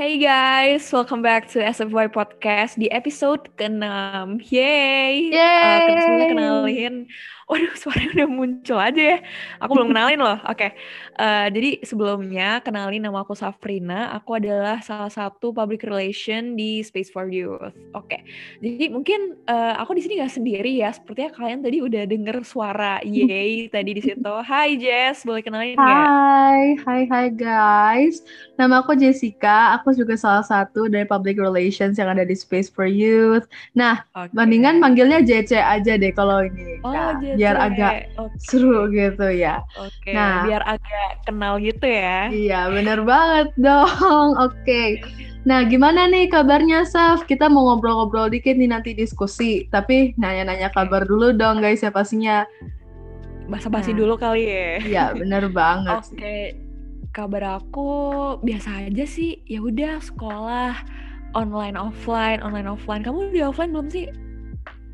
Hey guys, welcome back to SFY Podcast di episode ke-6. Yay! Yeay! Uh, sebelumnya kenalin, waduh suaranya udah muncul aja ya. Aku belum kenalin loh. Oke, uh, jadi sebelumnya kenalin nama aku Safrina. Aku adalah salah satu public relation di Space for Youth. Oke, jadi mungkin uh, aku di sini gak sendiri ya. Sepertinya kalian tadi udah denger suara yay tadi di situ. Hai Jess, boleh kenalin nggak? Hai, hai, hai guys. Nama aku Jessica. Aku juga salah satu dari public relations yang ada di Space for Youth. Nah, Oke. mendingan manggilnya JC aja deh kalau ini. Oh, Nah, JC. Biar agak Oke. seru gitu ya. Oke, Nah. biar agak kenal gitu ya. Iya, bener banget dong. Oke. Nah, gimana nih kabarnya, Saf? Kita mau ngobrol-ngobrol dikit nih nanti diskusi. Tapi nanya-nanya kabar dulu dong, guys, ya pastinya. Basa-basi Nah. dulu kali ya. Iya, bener banget. Oke, sih. kabar aku biasa aja sih. Ya udah sekolah online offline, online offline. Kamu udah offline belum sih?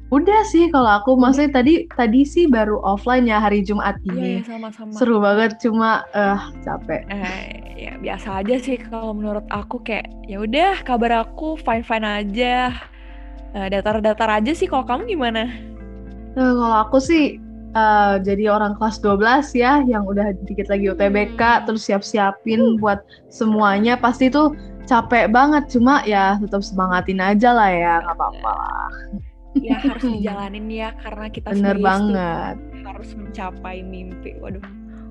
Udah sih kalau aku maksudnya tadi tadi sih baru offline ya hari Jumat Iya, ini. ya, sama-sama. Seru banget cuma eh capek. Eh, ya biasa aja sih kalau menurut aku kayak ya udah kabar aku fine-fine aja. Eh, datar-datar aja sih kalau kamu gimana? Eh, kalau aku sih eh, jadi orang kelas 12 ya yang udah dikit lagi UTBK Hmm. terus siap-siapin buat semuanya pasti tuh capek banget cuma ya tetap semangatin aja lah ya nggak apa-apa lah. Ya harus dijalanin ya karena kita Bener banget. harus mencapai mimpi. Waduh.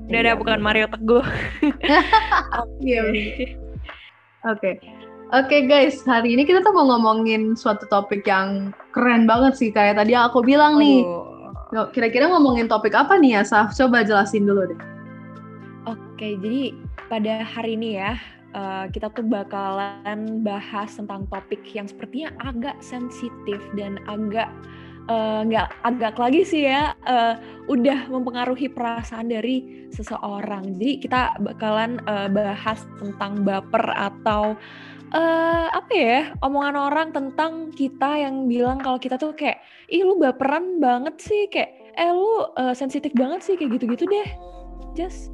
Udah Iya, ada bukan bener. Mario Teguh. Iya, Oke. Oke guys, hari ini kita tuh mau ngomongin suatu topik yang keren banget sih kayak tadi aku bilang nih. Kira-kira ngomongin topik apa nih ya, Saf? Coba jelasin dulu deh. Oke, jadi pada hari ini ya, eh, kita tuh bakalan bahas tentang topik yang sepertinya agak sensitif dan agak eh, nggak agak lagi sih ya, eh, udah mempengaruhi perasaan dari seseorang. Jadi kita bakalan eh, bahas tentang baper atau eh, apa ya, omongan orang tentang kita yang bilang kalau kita tuh kayak, ih lu baperan banget sih, kayak, eh lu eh, sensitif banget sih, kayak gitu-gitu deh. Just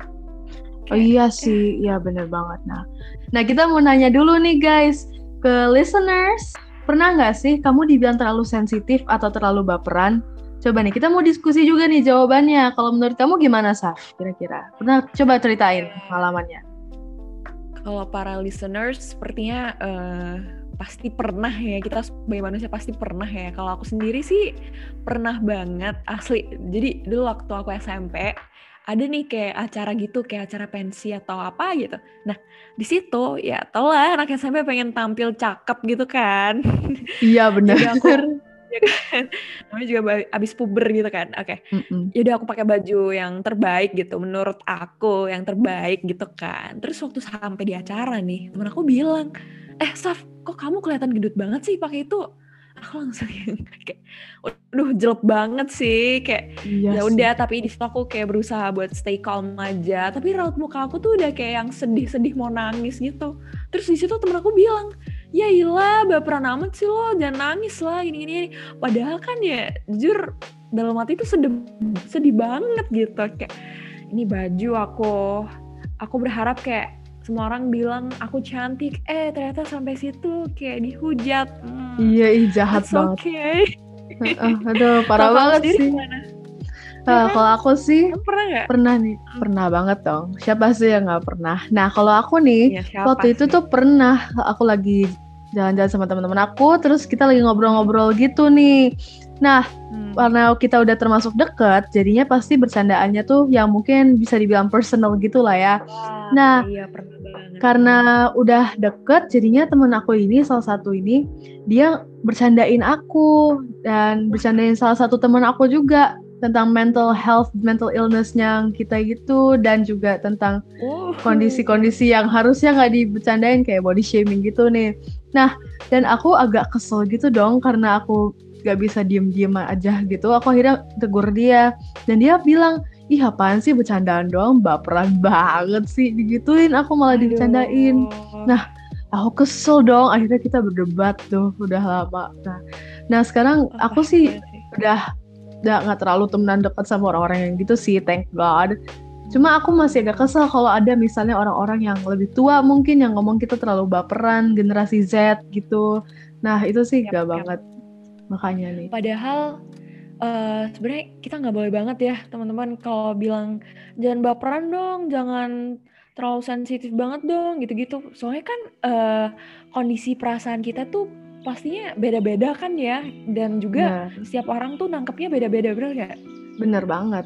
Oh iya sih, iya bener banget. Nah, nah kita mau nanya dulu nih guys ke listeners, pernah nggak sih kamu dibilang terlalu sensitif atau terlalu baperan? Coba nih kita mau diskusi juga nih jawabannya. Kalau menurut kamu gimana Saf? Kira-kira pernah coba ceritain pengalamannya. Kalau para listeners sepertinya eh, pasti pernah ya kita sebagai manusia pasti pernah ya. Kalau aku sendiri sih pernah banget asli. Jadi dulu waktu aku SMP ada nih kayak acara gitu kayak acara pensi atau apa gitu. Nah di situ ya tau lah anak SMP pengen tampil cakep gitu kan. Iya bener. Jadi aku ya kan namanya juga abis puber gitu kan. Oke. Mm-mm. yaudah aku pakai baju yang terbaik gitu menurut aku yang terbaik gitu kan terus waktu sampai di acara nih temen aku bilang eh Saf kok kamu kelihatan gendut banget sih pakai itu aku langsung yang kayak aduh jelek banget sih. Kayak Iya ya udah tapi di situ aku kayak berusaha buat stay calm aja. Tapi raut muka aku tuh udah kayak yang sedih-sedih mau nangis gitu. Terus di situ temen aku bilang ya ilah baperan amat sih lo jangan nangis lah gini gini. Gini." padahal kan ya jujur dalam hati itu sedih sedih banget gitu. Kayak ini baju aku aku berharap kayak semua orang bilang aku cantik eh ternyata sampai situ kayak dihujat Hmm, Iya, ih, jahat banget. okay Eh, aduh, parah banget sih. gimana? Eh, kalau aku sih pernah nggak pernah nih, pernah banget dong. Siapa sih yang nggak pernah? Nah, kalau aku nih, Ya, waktu itu sih? tuh pernah aku lagi jalan-jalan sama teman-teman aku, terus kita lagi ngobrol-ngobrol gitu nih. Nah, Hmm. karena kita udah termasuk deket, jadinya pasti bercandaannya tuh yang mungkin bisa dibilang personal gitu lah ya. Wah, Nah, iya. Karena udah deket, jadinya temen aku ini, salah satu ini, dia bercandain aku dan bercandain salah satu temen aku juga tentang mental health, mental illness-nya kita gitu, dan juga tentang Uh. kondisi-kondisi yang harusnya nggak dibercandain kayak body shaming gitu nih. Nah, dan aku agak kesel gitu dong karena aku gak bisa diem-diem aja gitu. Aku akhirnya tegur dia dan dia bilang, ih apaan sih bercandaan doang, baperan banget sih digituin. Aku malah dibercandain. Aduh. Nah, Aku kesel dong. Akhirnya kita berdebat tuh udah lama. Nah, nah sekarang Wah, aku sih iya sih. udah udah nggak terlalu temenan dekat sama orang-orang yang gitu sih, thank God. Cuma aku masih agak kesel kalau ada misalnya orang-orang yang lebih tua mungkin yang ngomong kita terlalu baperan, generasi Z gitu. Nah itu sih yep, gak yep. banget makanya nih. Padahal uh, sebenarnya kita nggak boleh banget ya teman-teman kalau bilang jangan baperan dong, jangan terlalu sensitif banget dong gitu-gitu. Soalnya kan uh, kondisi perasaan kita tuh pastinya beda-beda kan ya dan juga nah. setiap orang tuh nangkepnya beda-beda bener gak? Bener banget.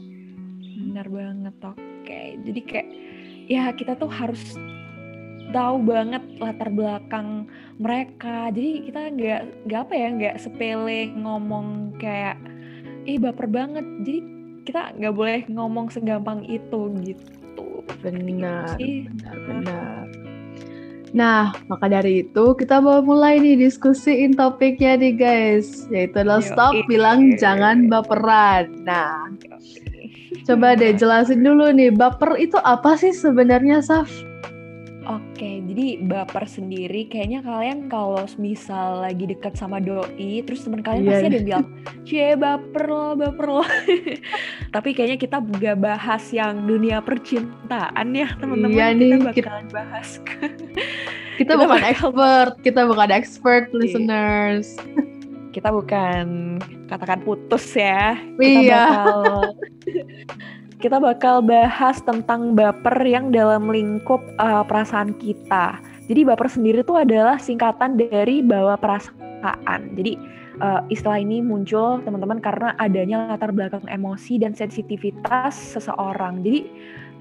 Bener banget oke. Jadi kayak ya kita tuh harus tahu banget latar belakang mereka. Jadi kita nggak nggak apa ya nggak sepele ngomong kayak eh baper banget. Jadi kita nggak boleh ngomong segampang itu gitu. Benar, benar, benar. Nah, maka dari itu kita mau mulai nih diskusiin topiknya nih guys, yaitu adalah stop bilang jangan baperan. Nah, coba deh jelasin dulu nih, baper itu apa sih sebenarnya, Saf? Oke, jadi baper sendiri kayaknya kalian kalau misal lagi deket sama doi, terus temen kalian yeah. pasti ada yang bilang, cie baper lo, baper lo. Tapi kayaknya kita gak bahas yang dunia percintaan ya teman-teman. Iya kita nih, bakalan kita, bahas. kita, kita bukan bakal... expert, kita bukan expert iya. listeners. kita bukan katakan putus ya. Kita iya. bakal kita bakal bahas tentang baper yang dalam lingkup uh, perasaan kita. Jadi baper sendiri itu adalah singkatan dari bawa perasaan. Jadi uh, istilah ini muncul teman-teman karena adanya latar belakang emosi dan sensitivitas seseorang. Jadi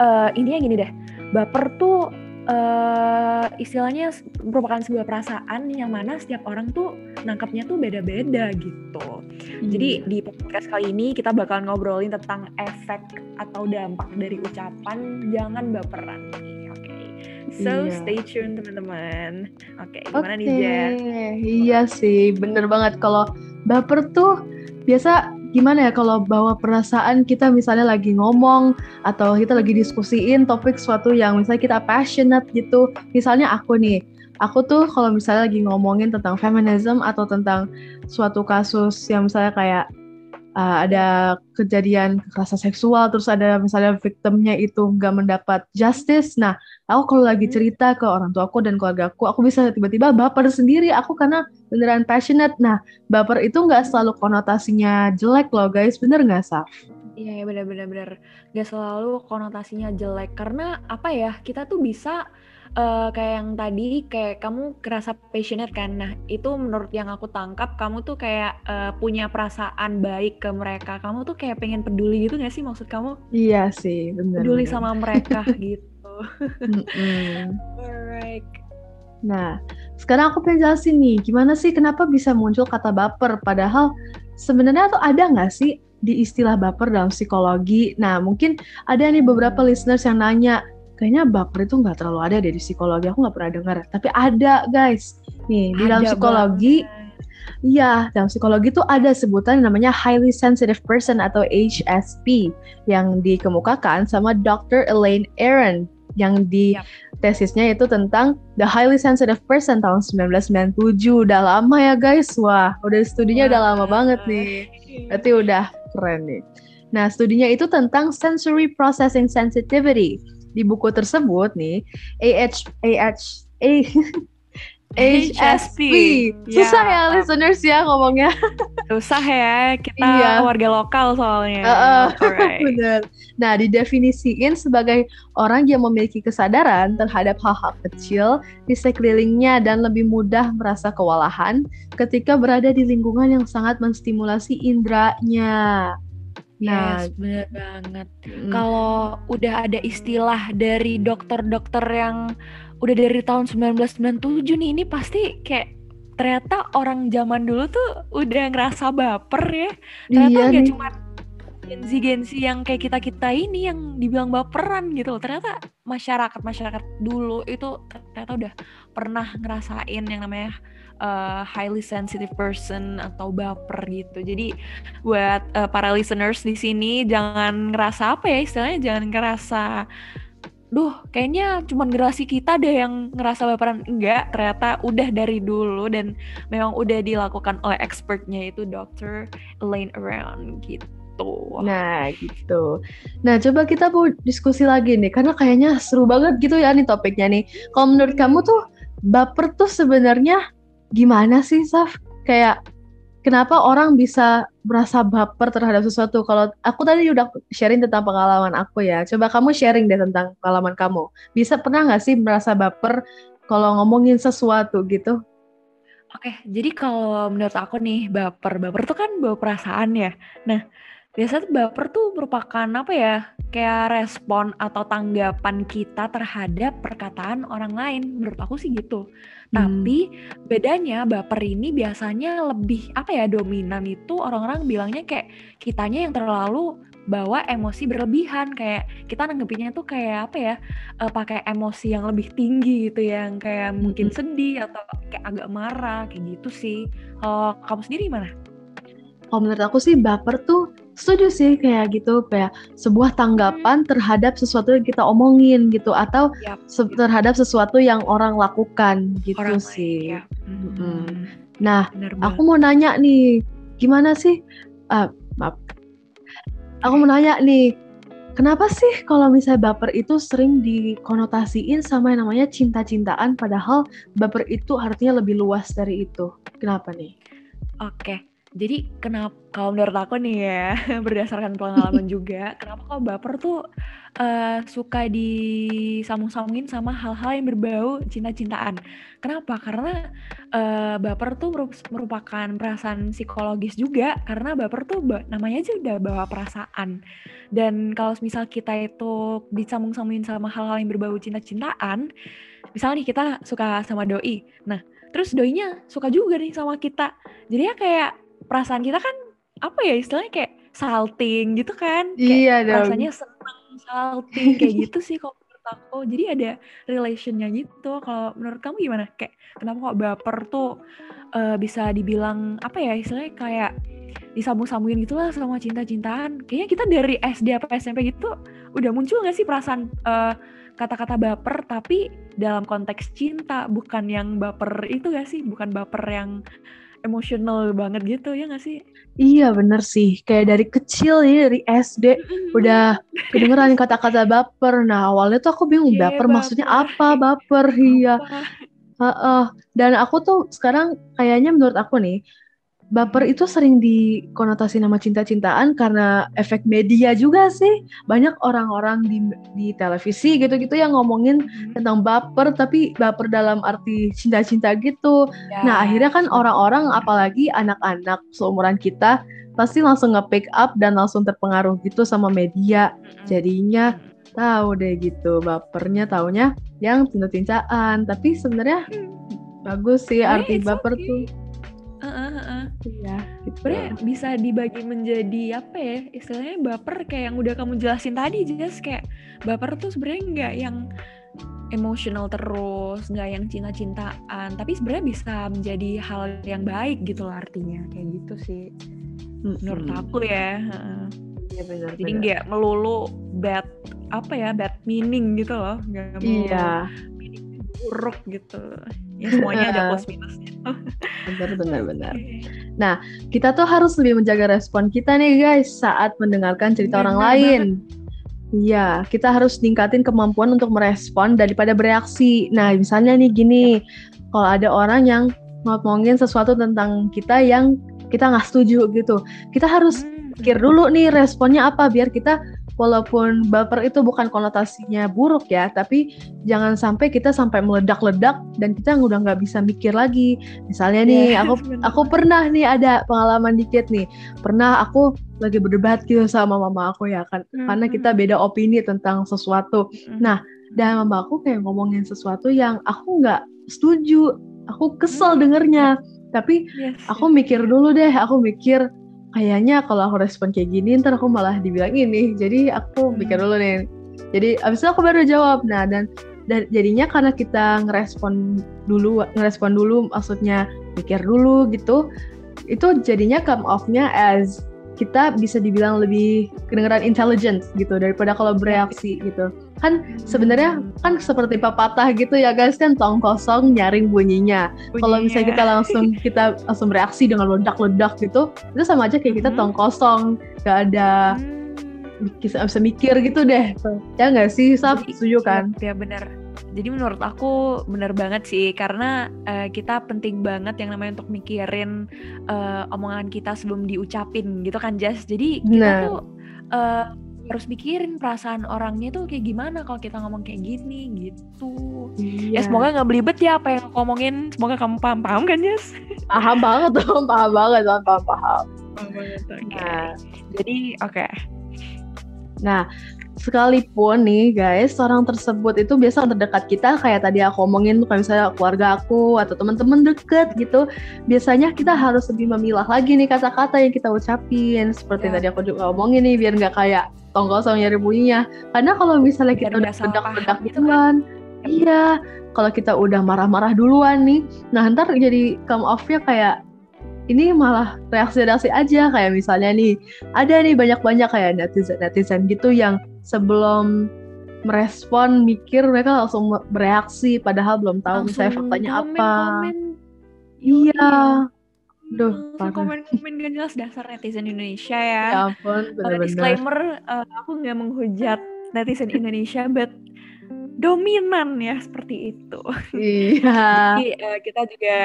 uh, intinya gini deh, baper tuh uh, istilahnya merupakan sebuah perasaan yang mana setiap orang tuh nangkapnya tuh beda-beda gitu. Hmm. Jadi di podcast kali ini kita bakal ngobrolin tentang efek atau dampak dari ucapan jangan baperan nih. Oke. Okay. So iya. stay tune teman-teman. Oke, okay, gimana okay. nih Jen? Iya sih, bener banget kalau baper tuh biasa gimana ya kalau bawa perasaan kita misalnya lagi ngomong atau kita lagi diskusiin topik suatu yang misalnya kita passionate gitu. Misalnya aku nih, aku tuh kalau misalnya lagi ngomongin tentang feminism atau tentang suatu kasus yang misalnya kayak uh, ada kejadian kekerasan seksual terus ada misalnya victimnya itu nggak mendapat justice nah aku kalau lagi hmm. cerita ke orang tua aku dan keluarga aku aku bisa tiba-tiba baper sendiri aku karena beneran passionate nah baper itu nggak selalu konotasinya jelek loh guys bener nggak Saf? Iya ya bener-bener Gak selalu konotasinya jelek karena apa ya kita tuh bisa uh, kayak yang tadi kayak kamu kerasa passionate kan. Nah, itu menurut yang aku tangkap kamu tuh kayak uh, punya perasaan baik ke mereka. Kamu tuh kayak pengen peduli gitu gak sih maksud kamu? Iya sih, benar. Peduli bener. sama mereka gitu. Alright. Nah, sekarang aku pengen jelasin nih, gimana sih kenapa bisa muncul kata baper? Padahal sebenarnya tuh ada nggak sih di istilah baper dalam psikologi? Nah, mungkin ada nih beberapa listeners yang nanya, kayaknya baper itu nggak terlalu ada dari psikologi aku nggak pernah dengar tapi ada guys nih di dalam psikologi Iya, dalam psikologi itu ada sebutan yang namanya highly sensitive person atau HSP yang dikemukakan sama Dr. Elaine Aron yang di yep. tesisnya itu tentang the highly sensitive person tahun 1997. Udah lama ya guys. Wah, udah studinya Wah. udah lama banget nih. Berarti udah keren nih. Nah, studinya itu tentang sensory processing sensitivity di buku tersebut nih AH AH A HSP. Susah ya. ya listeners ya ngomongnya. Susah ya, kita iya. warga lokal soalnya. Uh, uh. Bener. Nah, didefinisiin sebagai orang yang memiliki kesadaran terhadap hal-hal kecil di sekelilingnya dan lebih mudah merasa kewalahan ketika berada di lingkungan yang sangat menstimulasi indranya. Nah, yes, bener banget. Mm. Kalau udah ada istilah dari dokter-dokter yang udah dari tahun 1997 nih, ini pasti kayak ternyata orang zaman dulu tuh udah ngerasa baper ya. Ternyata iya gak cuma gensi-gensi yang kayak kita-kita ini yang dibilang baperan gitu. Ternyata masyarakat-masyarakat dulu itu ternyata udah pernah ngerasain yang namanya uh, highly sensitive person atau baper gitu. Jadi buat uh, para listeners di sini jangan ngerasa apa ya istilahnya jangan ngerasa duh kayaknya cuma generasi kita deh yang ngerasa baperan enggak ternyata udah dari dulu dan memang udah dilakukan oleh expertnya itu Dr. Elaine Around gitu gitu. Nah, gitu. Nah, coba kita mau diskusi lagi nih, karena kayaknya seru banget gitu ya nih topiknya nih. Kalau menurut kamu tuh baper tuh sebenarnya gimana sih, Saf? Kayak kenapa orang bisa merasa baper terhadap sesuatu? Kalau aku tadi udah sharing tentang pengalaman aku ya, coba kamu sharing deh tentang pengalaman kamu. Bisa pernah nggak sih merasa baper kalau ngomongin sesuatu gitu? Oke, jadi kalau menurut aku nih baper, baper tuh kan bawa perasaan ya. Nah, biasanya baper tuh merupakan apa ya? Kayak respon atau tanggapan kita terhadap perkataan orang lain. Menurut aku sih gitu. Hmm. Tapi bedanya baper ini biasanya lebih apa ya dominan itu orang-orang bilangnya kayak kitanya yang terlalu bawa emosi berlebihan kayak kita nanggepinnya tuh kayak apa ya uh, pakai emosi yang lebih tinggi gitu yang kayak mungkin sedih atau kayak agak marah kayak gitu sih kalau kamu sendiri gimana? Kalau menurut aku sih baper tuh setuju sih kayak gitu kayak sebuah tanggapan hmm. terhadap sesuatu yang kita omongin gitu atau yep. se terhadap sesuatu yang orang lakukan gitu orang sih. Lain, ya. hmm. Nah, aku mau nanya nih, gimana sih? Uh, maaf, aku mau nanya nih, kenapa sih kalau misalnya baper itu sering dikonotasiin sama yang namanya cinta-cintaan padahal baper itu artinya lebih luas dari itu. Kenapa nih? Oke. Jadi kenapa kalau menurut aku nih ya berdasarkan pengalaman juga, kenapa kalau baper tuh uh, suka disambung-sambungin sama hal-hal yang berbau cinta-cintaan. Kenapa? Karena uh, baper tuh merupakan perasaan psikologis juga karena baper tuh namanya aja udah bawa perasaan. Dan kalau misal kita itu disambung-sambungin sama hal-hal yang berbau cinta-cintaan, misalnya nih kita suka sama doi. Nah, terus doinya suka juga nih sama kita. Jadi ya kayak perasaan kita kan apa ya istilahnya kayak salting gitu kan? Iya kayak rasanya senang salting kayak gitu sih kalau menurut aku. Jadi ada relationnya gitu. Kalau menurut kamu gimana? Kayak kenapa kok baper tuh uh, bisa dibilang apa ya istilahnya kayak disambung-sambungin gitu lah sama cinta-cintaan. Kayaknya kita dari SD apa SMP gitu udah muncul gak sih perasaan uh, kata-kata baper tapi dalam konteks cinta bukan yang baper itu gak sih? Bukan baper yang emosional banget gitu ya gak sih? Iya bener sih, kayak dari kecil ini dari SD udah kedengeran kata-kata baper. Nah awalnya tuh aku bingung yeah, baper, baper maksudnya apa baper, iya. Uh, uh. Dan aku tuh sekarang kayaknya menurut aku nih baper itu sering dikonotasi nama cinta-cintaan karena efek media juga sih. Banyak orang-orang di di televisi gitu-gitu yang ngomongin hmm. tentang baper tapi baper dalam arti cinta-cinta gitu. Ya. Nah, akhirnya kan orang-orang apalagi anak-anak seumuran kita pasti langsung nge-pick up dan langsung terpengaruh gitu sama media. Hmm. Jadinya tahu deh gitu bapernya taunya yang cinta-cintaan. Tapi sebenarnya hmm. bagus sih arti baper okay. tuh Iya, gitu. Sebenarnya bisa dibagi menjadi apa ya? Istilahnya baper kayak yang udah kamu jelasin tadi, jelas kayak baper tuh sebenarnya nggak yang emosional terus, nggak yang cinta-cintaan, tapi sebenarnya bisa menjadi hal yang baik gitu loh artinya, kayak gitu sih. Menurut aku ya. Iya benar. Jadi nggak melulu bad apa ya bad meaning gitu loh, nggak iya. Buruk gitu. Ya semuanya ada plus minusnya. Benar benar benar. Nah kita tuh harus lebih menjaga respon kita nih guys saat mendengarkan cerita benar orang lain Iya, kita harus tingkatin kemampuan untuk merespon daripada bereaksi. Nah, misalnya nih gini, kalau ada orang yang ngomongin sesuatu tentang kita yang kita nggak setuju gitu, kita harus hmm. pikir dulu nih responnya apa biar kita walaupun baper itu bukan konotasinya buruk ya, tapi jangan sampai kita sampai meledak-ledak dan kita udah nggak bisa mikir lagi. Misalnya nih, yeah, aku aku pernah nih ada pengalaman dikit nih. Pernah aku lagi berdebat gitu sama mama aku ya kan, mm-hmm. karena kita beda opini tentang sesuatu. Mm-hmm. Nah, dan mama aku kayak ngomongin sesuatu yang aku nggak setuju, aku kesel mm-hmm. dengernya. Tapi yes, aku mikir dulu deh, aku mikir kayaknya kalau aku respon kayak gini ntar aku malah dibilang ini. Jadi aku pikir dulu nih. Jadi abis itu aku baru jawab. Nah dan dan jadinya karena kita ngerespon dulu ngerespon dulu maksudnya pikir dulu gitu itu jadinya come off-nya as kita bisa dibilang lebih kedengeran intelligent gitu daripada kalau bereaksi gitu kan sebenarnya kan seperti pepatah gitu ya guys kan tong kosong nyaring bunyinya. Kalau misalnya kita langsung kita langsung bereaksi dengan ledak-ledak gitu, itu sama aja kayak kita hmm. tong kosong, gak ada hmm. bisa mikir gitu deh. Ya nggak sih, Sab? Setuju kan? Ya benar. Jadi menurut aku benar banget sih karena uh, kita penting banget yang namanya untuk mikirin uh, omongan kita sebelum diucapin gitu kan Jas. Jadi kita nah. tuh uh, harus mikirin perasaan orangnya tuh kayak gimana kalau kita ngomong kayak gini gitu. Ya, iya. Ya semoga nggak belibet ya apa yang ngomongin. Semoga kamu paham paham kan Jess? Paham banget tuh, paham banget paham paham. Paham banget. Okay. Nah, jadi oke. Okay. Nah, sekalipun nih guys orang tersebut itu biasa terdekat kita kayak tadi aku omongin kayak misalnya keluarga aku atau teman-teman deket gitu biasanya kita harus lebih memilah lagi nih kata-kata yang kita ucapin. Seperti yeah. tadi aku juga omongin nih biar nggak kayak tong kosong nyari bunyinya. Karena kalau misalnya kita udah bedak-bedak gitu kan. iya kalau kita udah marah-marah duluan nih nah ntar jadi come off-nya kayak ini malah reaksi-reaksi aja. Kayak misalnya nih ada nih banyak-banyak kayak netizen netizen gitu yang sebelum merespon mikir mereka langsung bereaksi padahal belum tahu langsung misalnya faktanya komen, apa komen. iya Duh, komen-komen gak jelas dasar netizen Indonesia ya. Ya ampun, bener-bener. disclaimer, uh, aku nggak menghujat netizen Indonesia, but dominan ya seperti itu. Iya. Jadi uh, kita juga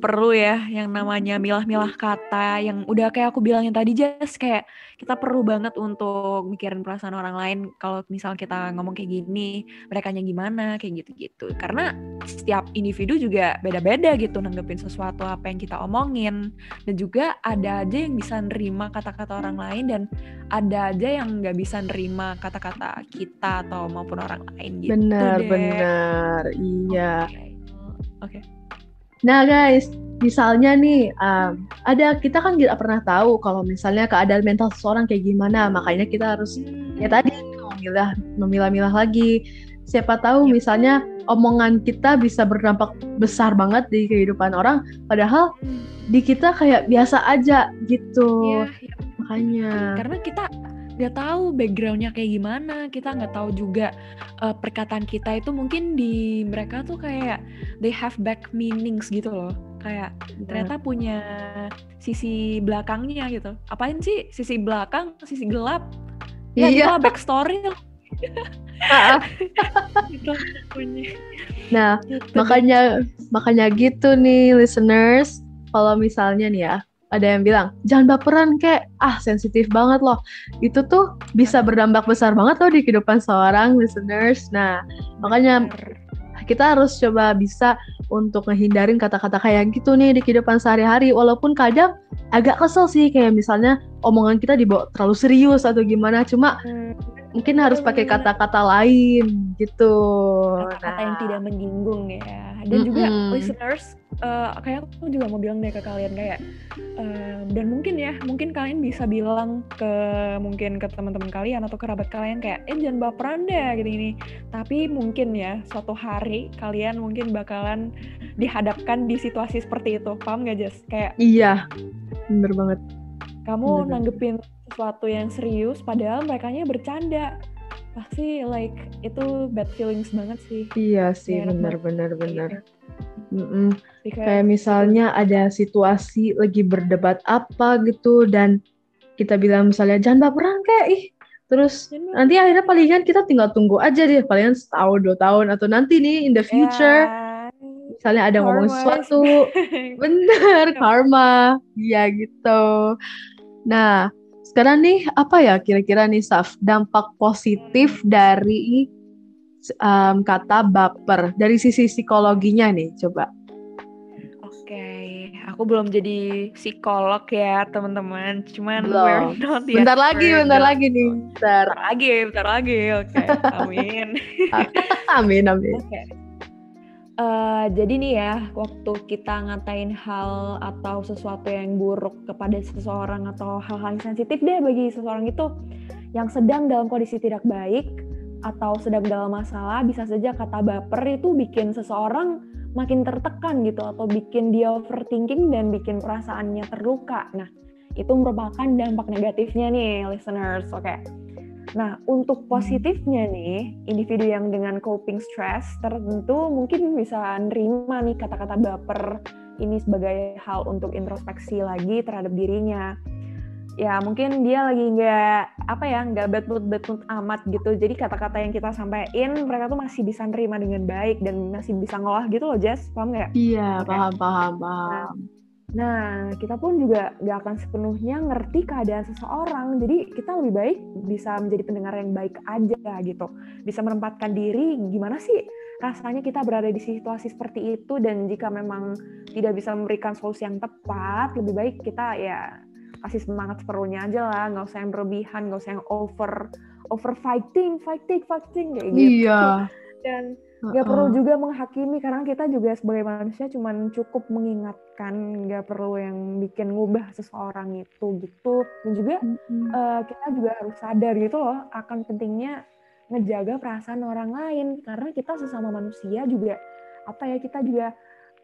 perlu ya yang namanya milah-milah kata yang udah kayak aku bilangin tadi Jess kayak kita perlu banget untuk mikirin perasaan orang lain kalau misal kita ngomong kayak gini mereka gimana kayak gitu-gitu. Karena setiap individu juga beda-beda gitu nanggepin sesuatu apa yang kita omongin. Dan juga ada aja yang bisa nerima kata-kata orang lain dan ada aja yang nggak bisa nerima kata-kata kita atau maupun orang lain gitu benar benar. Iya. Oke okay. Nah guys, misalnya nih um, ada kita kan tidak pernah tahu kalau misalnya keadaan mental seseorang kayak gimana, makanya kita harus ya tadi memilah memilah-milah lagi. Siapa tahu misalnya omongan kita bisa berdampak besar banget di kehidupan orang, padahal di kita kayak biasa aja gitu. Ya, ya. Makanya. Karena kita nggak tahu backgroundnya kayak gimana. Kita nggak tahu juga uh, perkataan kita itu mungkin di mereka tuh kayak they have back meanings gitu loh. Kayak ternyata punya sisi belakangnya gitu. Apain sih? Sisi belakang sisi gelap. Ya yeah. back story gitu punya nah gitu. makanya makanya gitu nih listeners. Kalau misalnya nih ya ada yang bilang jangan baperan kayak ah sensitif banget loh. Itu tuh bisa berdampak besar banget loh di kehidupan seorang listeners. Nah makanya kita harus coba bisa untuk ngehindarin kata-kata kayak gitu nih di kehidupan sehari-hari. Walaupun kadang agak kesel sih kayak misalnya omongan kita dibawa terlalu serius atau gimana. Cuma hmm. Mungkin harus pakai kata-kata lain gitu. Kata-kata nah. yang tidak menyinggung ya. Dan mm -hmm. juga listeners uh, kayak aku juga mau bilang deh ke kalian kayak uh, dan mungkin ya mungkin kalian bisa bilang ke mungkin ke teman-teman kalian atau kerabat kalian kayak eh jangan baperan deh gini gini. Tapi mungkin ya suatu hari kalian mungkin bakalan dihadapkan di situasi seperti itu. Paham gak Jess? Kayak iya. Bener banget. Kamu bener. nanggepin sesuatu yang serius padahal mereka bercanda. Pasti like itu bad feelings banget sih. Iya sih benar benar benar mm -mm. kayak misalnya ada situasi lagi berdebat apa gitu dan kita bilang misalnya jangan baperan kayak ih terus Jangan. nanti akhirnya palingan kita tinggal tunggu aja deh palingan setahun dua tahun atau nanti nih in the future yeah. misalnya ada karma. ngomong sesuatu. Bener karma. ya gitu. Nah sekarang nih apa ya kira-kira nih Saf dampak positif dari um, kata baper dari sisi psikologinya nih coba. Oke, aku belum jadi psikolog ya teman-teman, cuman belum. we're not Bentar lagi, bentar lagi nih. Bentar. bentar lagi, bentar lagi. Oke, okay. amin. amin, amin. Okay. Uh, jadi nih ya, waktu kita ngatain hal atau sesuatu yang buruk kepada seseorang atau hal-hal sensitif deh bagi seseorang itu yang sedang dalam kondisi tidak baik atau sedang dalam masalah, bisa saja kata baper itu bikin seseorang makin tertekan gitu atau bikin dia overthinking dan bikin perasaannya terluka. Nah, itu merupakan dampak negatifnya nih listeners. Oke. Okay. Nah, untuk positifnya nih, individu yang dengan coping stress tertentu mungkin bisa nerima nih kata-kata baper ini sebagai hal untuk introspeksi lagi terhadap dirinya. Ya mungkin dia lagi nggak apa ya nggak bad mood bad mood amat gitu. Jadi kata-kata yang kita sampaikan mereka tuh masih bisa nerima dengan baik dan masih bisa ngolah gitu loh Jess, paham nggak? Iya paham paham paham. Nah, Nah, kita pun juga gak akan sepenuhnya ngerti keadaan seseorang. Jadi kita lebih baik bisa menjadi pendengar yang baik aja gitu. Bisa menempatkan diri gimana sih rasanya kita berada di situasi seperti itu dan jika memang tidak bisa memberikan solusi yang tepat, lebih baik kita ya kasih semangat seperlunya aja lah, nggak usah yang berlebihan, nggak usah yang over over fighting, fighting, fighting kayak gitu. Iya. Dan nggak uh -uh. perlu juga menghakimi karena kita juga sebagai manusia cuman cukup mengingatkan nggak perlu yang bikin ngubah seseorang itu gitu. Dan juga uh -uh. Uh, kita juga harus sadar gitu loh akan pentingnya ngejaga perasaan orang lain. Karena kita sesama manusia juga apa ya kita juga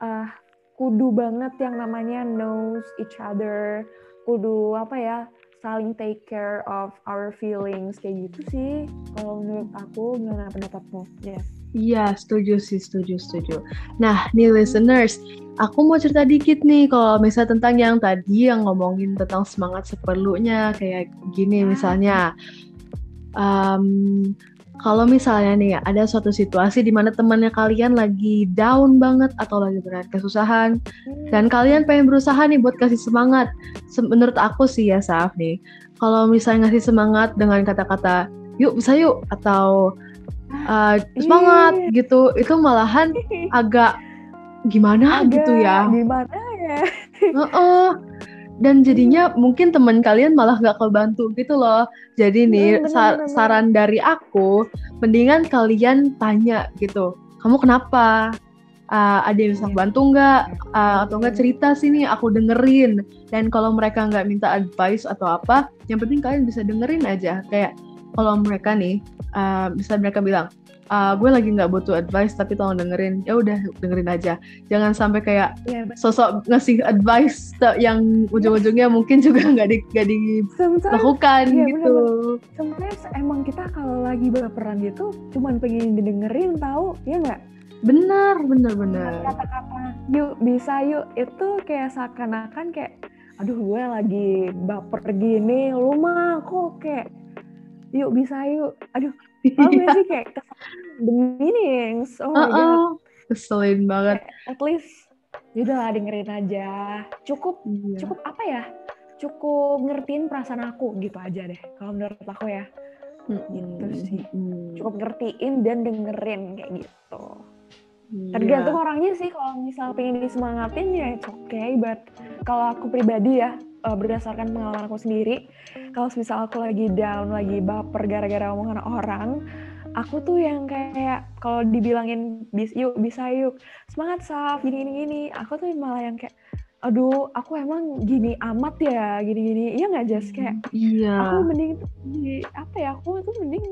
uh, kudu banget yang namanya knows each other kudu apa ya saling take care of our feelings. Kayak gitu sih kalau menurut aku gimana pendapatmu? Yes Iya, setuju sih, setuju, setuju. Nah, nih listeners, aku mau cerita dikit nih kalau misalnya tentang yang tadi yang ngomongin tentang semangat seperlunya kayak gini misalnya. Um, kalau misalnya nih ada suatu situasi di mana temannya kalian lagi down banget atau lagi berat kesusahan dan kalian pengen berusaha nih buat kasih semangat. Menurut aku sih ya Saf nih, kalau misalnya ngasih semangat dengan kata-kata yuk bisa yuk atau uh, semangat gitu. Itu malahan agak gimana agak gitu ya. gimana ya? Uh -uh. dan jadinya mungkin teman kalian malah nggak kebantu gitu loh. Jadi nih bener, sa bener. saran dari aku mendingan kalian tanya gitu. Kamu kenapa? Uh, ada yang bisa iya. bantu nggak? Uh, atau nggak cerita sini aku dengerin. Dan kalau mereka nggak minta advice atau apa yang penting kalian bisa dengerin aja. Kayak kalau mereka nih uh, bisa mereka bilang uh, gue lagi nggak butuh advice tapi tolong dengerin. Ya udah dengerin aja. Jangan sampai kayak yeah, iya, sosok ngasih advice yang ujung-ujungnya mungkin juga nggak di nggak dilakukan yeah, gitu. sebenarnya emang kita kalau lagi berperan gitu cuman pengen didengerin tahu ya nggak? Benar benar benar. kata-kata yuk bisa yuk. Itu kayak seakan-akan kayak aduh gue lagi baper gini lu mah kok kayak yuk bisa yuk aduh Tahu gak sih kayak the meanings oh my uh -uh. god keselin banget at least yaudah lah dengerin aja cukup iya. cukup apa ya cukup ngertiin perasaan aku gitu aja deh kalau menurut aku ya hmm. gitu sih hmm. cukup ngertiin dan dengerin kayak gitu yeah. tergantung orangnya sih kalau misal pengen disemangatin ya it's okay but kalau aku pribadi ya uh, berdasarkan pengalaman aku sendiri kalau misal aku lagi down lagi baper gara-gara omongan orang aku tuh yang kayak kalau dibilangin bis yuk bisa yuk semangat saf gini gini gini aku tuh malah yang kayak aduh aku emang gini amat ya gini gini iya nggak Jess? Kayak iya. aku mending di apa ya aku tuh mending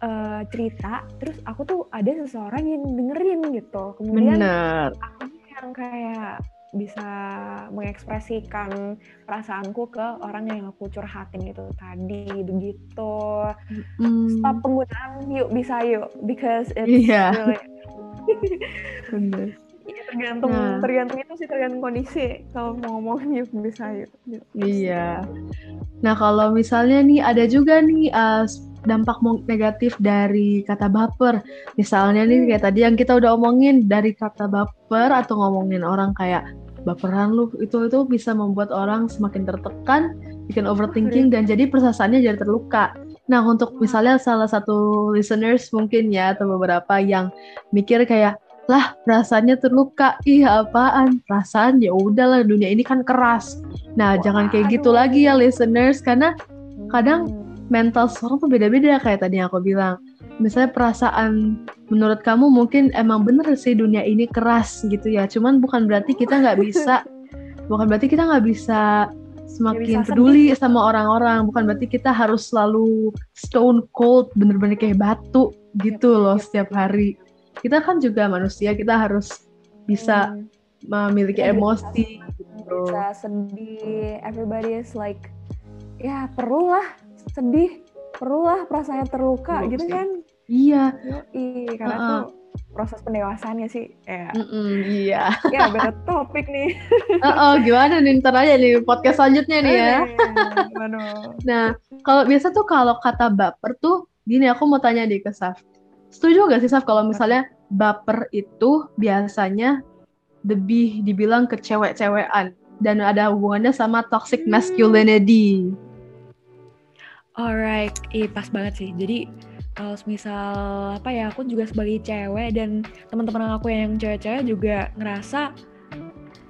uh, cerita terus aku tuh ada seseorang yang dengerin gitu. Kemudian Bener. aku yang kayak bisa mengekspresikan perasaanku ke orang yang aku curhatin itu tadi begitu mm. stop penggunaan yuk bisa yuk because it's yeah. really ya, tergantung nah. tergantung itu sih tergantung kondisi kalau mau ngomong yuk bisa yuk iya nah kalau misalnya nih ada juga nih uh, dampak negatif dari kata baper. Misalnya nih kayak tadi yang kita udah omongin dari kata baper atau ngomongin orang kayak baperan lu itu itu bisa membuat orang semakin tertekan, bikin overthinking dan jadi persasaannya jadi terluka. Nah, untuk misalnya salah satu listeners mungkin ya atau beberapa yang mikir kayak lah perasaannya terluka, ih apaan? Perasaan ya udahlah dunia ini kan keras. Nah, Wah, jangan kayak gitu lagi ya listeners karena kadang mental seorang tuh beda-beda kayak tadi yang aku bilang. Misalnya perasaan menurut kamu mungkin emang bener sih dunia ini keras gitu ya. Cuman bukan berarti kita nggak bisa, bukan berarti kita nggak bisa semakin bisa peduli sedih. sama orang-orang. Bukan berarti kita harus selalu stone cold, bener-bener kayak batu gitu yep, loh yep, setiap hari. Kita kan juga manusia, kita harus bisa hmm. memiliki kita emosi. Bisa, gitu. bisa sedih. Everybody is like, ya perlu lah sedih perlulah perasaannya terluka Perlu gitu sih. kan Iya. Yoi, karena Heeh. tuh proses pendewasaannya sih ya Mm-mm, iya. ya beda topik nih Oh, gimana nih ntar aja nih podcast selanjutnya nih ya. Waduh. Nah, kalau biasa tuh kalau kata baper tuh gini aku mau tanya nih ke Saf. Setuju gak sih Saf kalau misalnya baper itu biasanya lebih dibilang ke cewek-cewekan dan ada hubungannya sama toxic Hmm. masculinity. Alright, ih pas banget sih. Jadi kalau misal apa ya, aku juga sebagai cewek dan teman-teman aku yang cewek-cewek juga ngerasa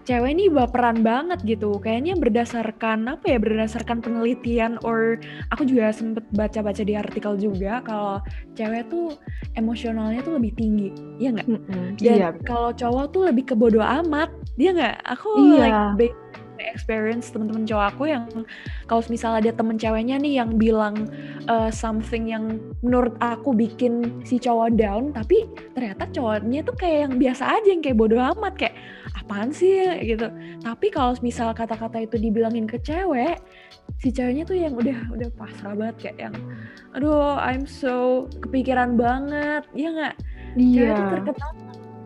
cewek ini baperan banget gitu. Kayaknya berdasarkan apa ya, berdasarkan penelitian or aku juga sempet baca-baca di artikel juga kalau cewek tuh emosionalnya tuh lebih tinggi, iya nggak? Mm-mm, Dan Iya. kalau cowok tuh lebih ke bodo amat, dia nggak? Aku Iya. like experience temen-temen cowok aku yang kalau misal ada temen ceweknya nih yang bilang uh, something yang menurut aku bikin si cowok down, tapi ternyata cowoknya tuh kayak yang biasa aja yang kayak bodo amat kayak apaan sih gitu. Tapi kalau misal kata-kata itu dibilangin ke cewek, si ceweknya tuh yang udah udah pasrah banget kayak yang aduh I'm so kepikiran banget, ya nggak? Cewek tuh Iya. terkenal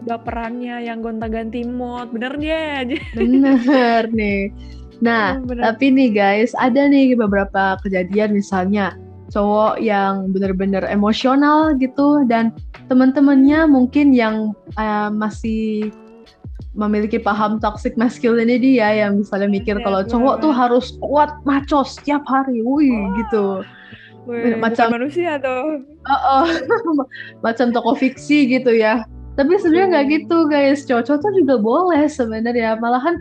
baperannya yang gonta-ganti mood, bener dia. Bener nih. Nah, Oh, bener. tapi nih guys, ada nih beberapa kejadian misalnya cowok yang bener-bener emosional gitu dan teman-temannya mungkin yang eh, masih memiliki paham toxic masculinity ya yang misalnya mikir Bener, kalau cowok tuh banget. harus kuat maco setiap hari, wih gitu. Wih, macam- manusia tuh. Oh, macam toko fiksi gitu ya. Tapi sebenarnya nggak Hmm. gitu guys. Cowok-cowok tuh juga boleh sebenarnya. Malahan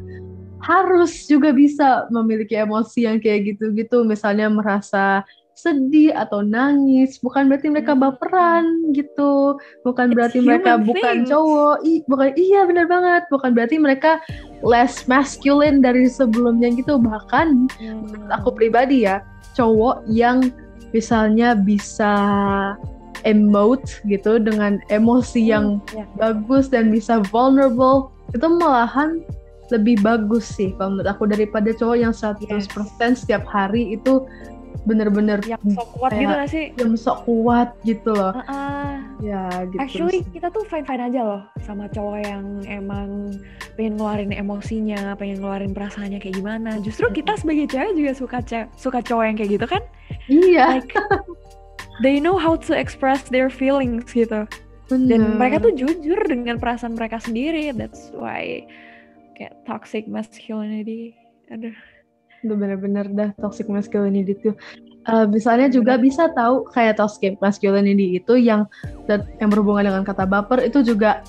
harus juga bisa memiliki emosi yang kayak gitu-gitu. Misalnya merasa sedih atau nangis. Bukan berarti mereka Hmm. baperan gitu. Bukan It's berarti mereka human bukan things. cowok. I, bukan iya benar banget. Bukan berarti mereka less masculine dari sebelumnya gitu. Bahkan Hmm. aku pribadi ya cowok yang misalnya bisa emote gitu dengan emosi yang Ya. bagus dan bisa vulnerable itu malahan lebih bagus sih kalau menurut aku daripada cowok yang 100% setiap hari itu bener-bener yang sok kuat gitu gak sih? yang sok kuat gitu loh Heeh. ya gitu Actually sih. kita tuh fine-fine aja loh sama cowok yang emang pengen ngeluarin emosinya, pengen ngeluarin perasaannya kayak gimana. Justru kita sebagai cewek juga suka ce- suka cowok yang kayak gitu kan? iya Like they know how to express their feelings gitu. Dan bener. mereka tuh jujur dengan perasaan mereka sendiri. That's why kayak toxic masculinity. Aduh. Itu bener-bener dah toxic masculinity itu Eh, misalnya juga bisa tahu kayak toxic masculinity itu yang yang berhubungan dengan kata baper itu juga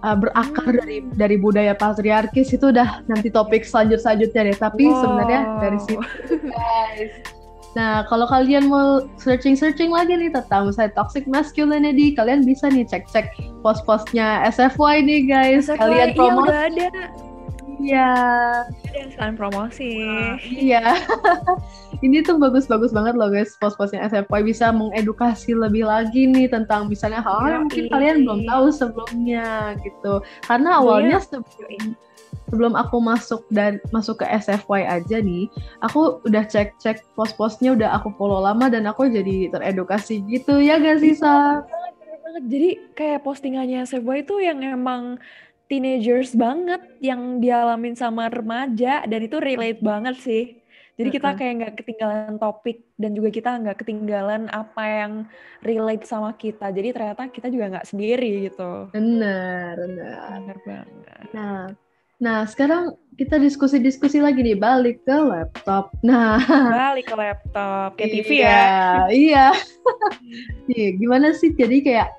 eh, berakar Hmm. dari dari budaya patriarkis itu udah nanti topik selanjut selanjutnya deh tapi sebenarnya dari Wow. situ guys nah kalau kalian mau searching searching lagi nih tentang misalnya toxic masculinity kalian bisa nih cek cek post postnya SFY nih guys SFY, kalian iya promosi udah ada. Ya Ada sekalian promosi. Iya. Ini tuh bagus-bagus banget loh guys post-postnya SFY bisa mengedukasi lebih lagi nih tentang misalnya hal-hal yang mungkin kalian belum tahu sebelumnya gitu. Karena awalnya sebelum sebelum aku masuk dan masuk ke SFY aja nih, aku udah cek-cek post-postnya udah aku follow lama dan aku jadi teredukasi gitu ya gak sih Sa? Banget. Jadi kayak postingannya Seboy itu yang emang teenagers banget yang dialamin sama remaja dan itu relate banget sih. Jadi kita kayak nggak ketinggalan topik dan juga kita nggak ketinggalan apa yang relate sama kita. Jadi ternyata kita juga nggak sendiri gitu. Bener, bener. Bener banget. Nah, nah sekarang kita diskusi-diskusi lagi nih balik ke laptop. Nah, Balik ke laptop, kayak TV Iya, ya. Iya. Iya, gimana sih? Jadi kayak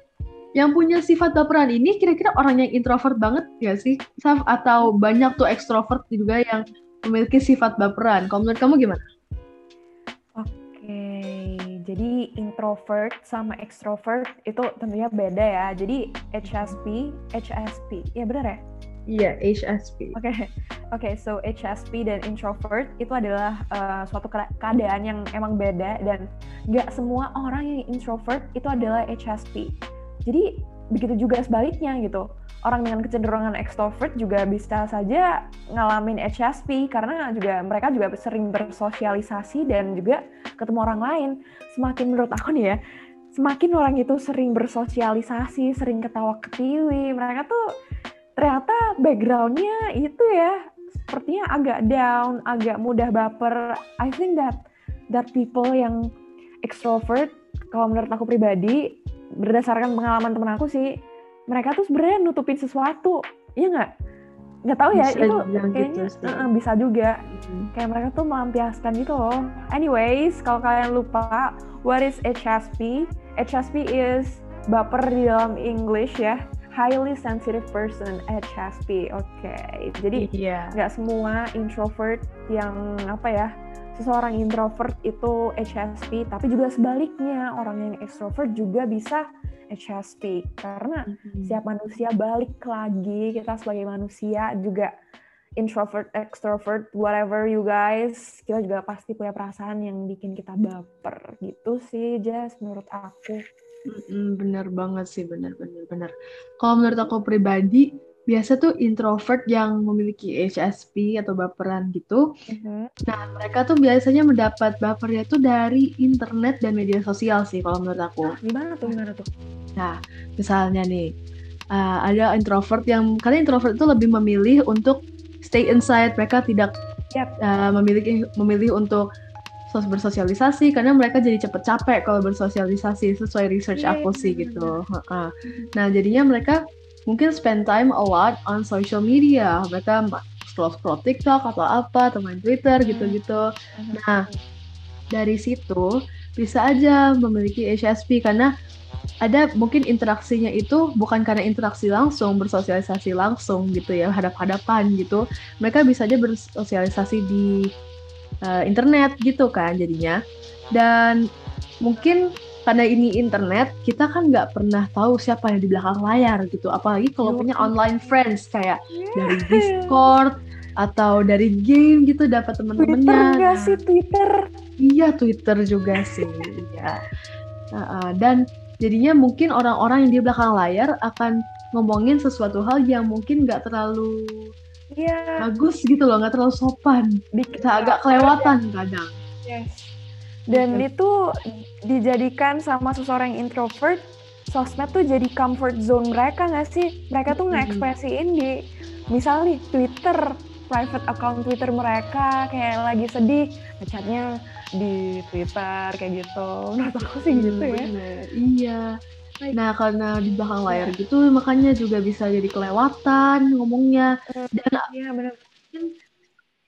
yang punya sifat baperan ini kira-kira orang yang introvert banget ya sih? Saf? Atau banyak tuh ekstrovert juga yang memiliki sifat baperan? Kalau menurut kamu gimana? Oke, jadi introvert sama extrovert itu tentunya beda ya. Jadi HSP, HSP, ya benar ya? Iya, HSP. Oke, oke. So HSP dan introvert itu adalah uh, suatu keadaan yang emang beda dan nggak semua orang yang introvert itu adalah HSP. Jadi begitu juga sebaliknya gitu. orang dengan kecenderungan ekstrovert juga bisa saja ngalamin HSP karena juga mereka juga sering bersosialisasi dan juga ketemu orang lain. Semakin menurut aku nih ya, semakin orang itu sering bersosialisasi, sering ketawa ketiwi, mereka tuh ternyata backgroundnya itu ya sepertinya agak down, agak mudah baper. I think that that people yang extrovert, kalau menurut aku pribadi, berdasarkan pengalaman temen aku sih, mereka tuh sebenarnya nutupin sesuatu ya nggak nggak tahu ya bisa itu kayaknya gitu uh, bisa juga hmm. kayak mereka tuh melampiaskan gitu loh anyways kalau kalian lupa what is HSP HSP is baper di dalam English ya highly sensitive person HSP oke okay. jadi iya. nggak yeah. semua introvert yang apa ya seseorang introvert itu HSP tapi juga sebaliknya orang yang extrovert juga bisa HSP karena mm-hmm. setiap manusia balik lagi kita sebagai manusia juga introvert, extrovert, whatever you guys, kita juga pasti punya perasaan yang bikin kita baper gitu sih, Jess, menurut aku. Mm-mm, bener banget sih, bener, bener, bener. Kalau menurut aku pribadi, biasa tuh introvert yang memiliki HSP atau baperan gitu. Mm-hmm. Nah, mereka tuh biasanya mendapat bapernya tuh dari internet dan media sosial sih kalau menurut aku. Gimana tuh? Gimana tuh? Nah, misalnya nih, uh, ada introvert yang karena introvert itu lebih memilih untuk stay inside, mereka tidak yep. uh, memiliki memilih untuk bersosialisasi karena mereka jadi cepet capek kalau bersosialisasi sesuai research yeah, aku sih gitu. Uh, nah jadinya mereka mungkin spend time a lot on social media. Mereka scroll scroll TikTok atau apa, atau main Twitter hmm. gitu-gitu. Nah, dari situ bisa aja memiliki HSP karena ada mungkin interaksinya itu bukan karena interaksi langsung, bersosialisasi langsung gitu ya, hadap-hadapan gitu. Mereka bisa aja bersosialisasi di uh, internet gitu kan jadinya. Dan mungkin karena ini internet kita kan nggak pernah tahu siapa yang di belakang layar gitu. Apalagi kalau punya online friends kayak dari Discord atau dari game gitu dapat teman-temannya Twitter nggak sih? Twitter. Iya Twitter juga sih ya uh, dan jadinya mungkin orang-orang yang di belakang layar akan ngomongin sesuatu hal yang mungkin nggak terlalu yeah. bagus gitu loh nggak terlalu sopan. Bisa agak kelewatan. kadang. Yes dan itu dijadikan sama seseorang introvert sosmed tuh jadi comfort zone mereka nggak sih? Mereka tuh ngekspresiin di misalnya nih Twitter private account Twitter mereka kayak lagi sedih ngechatnya di Twitter kayak gitu. Menurut aku sih hmm, gitu ya. iya. Nah karena di belakang layar gitu makanya juga bisa jadi kelewatan ngomongnya. Dan iya benar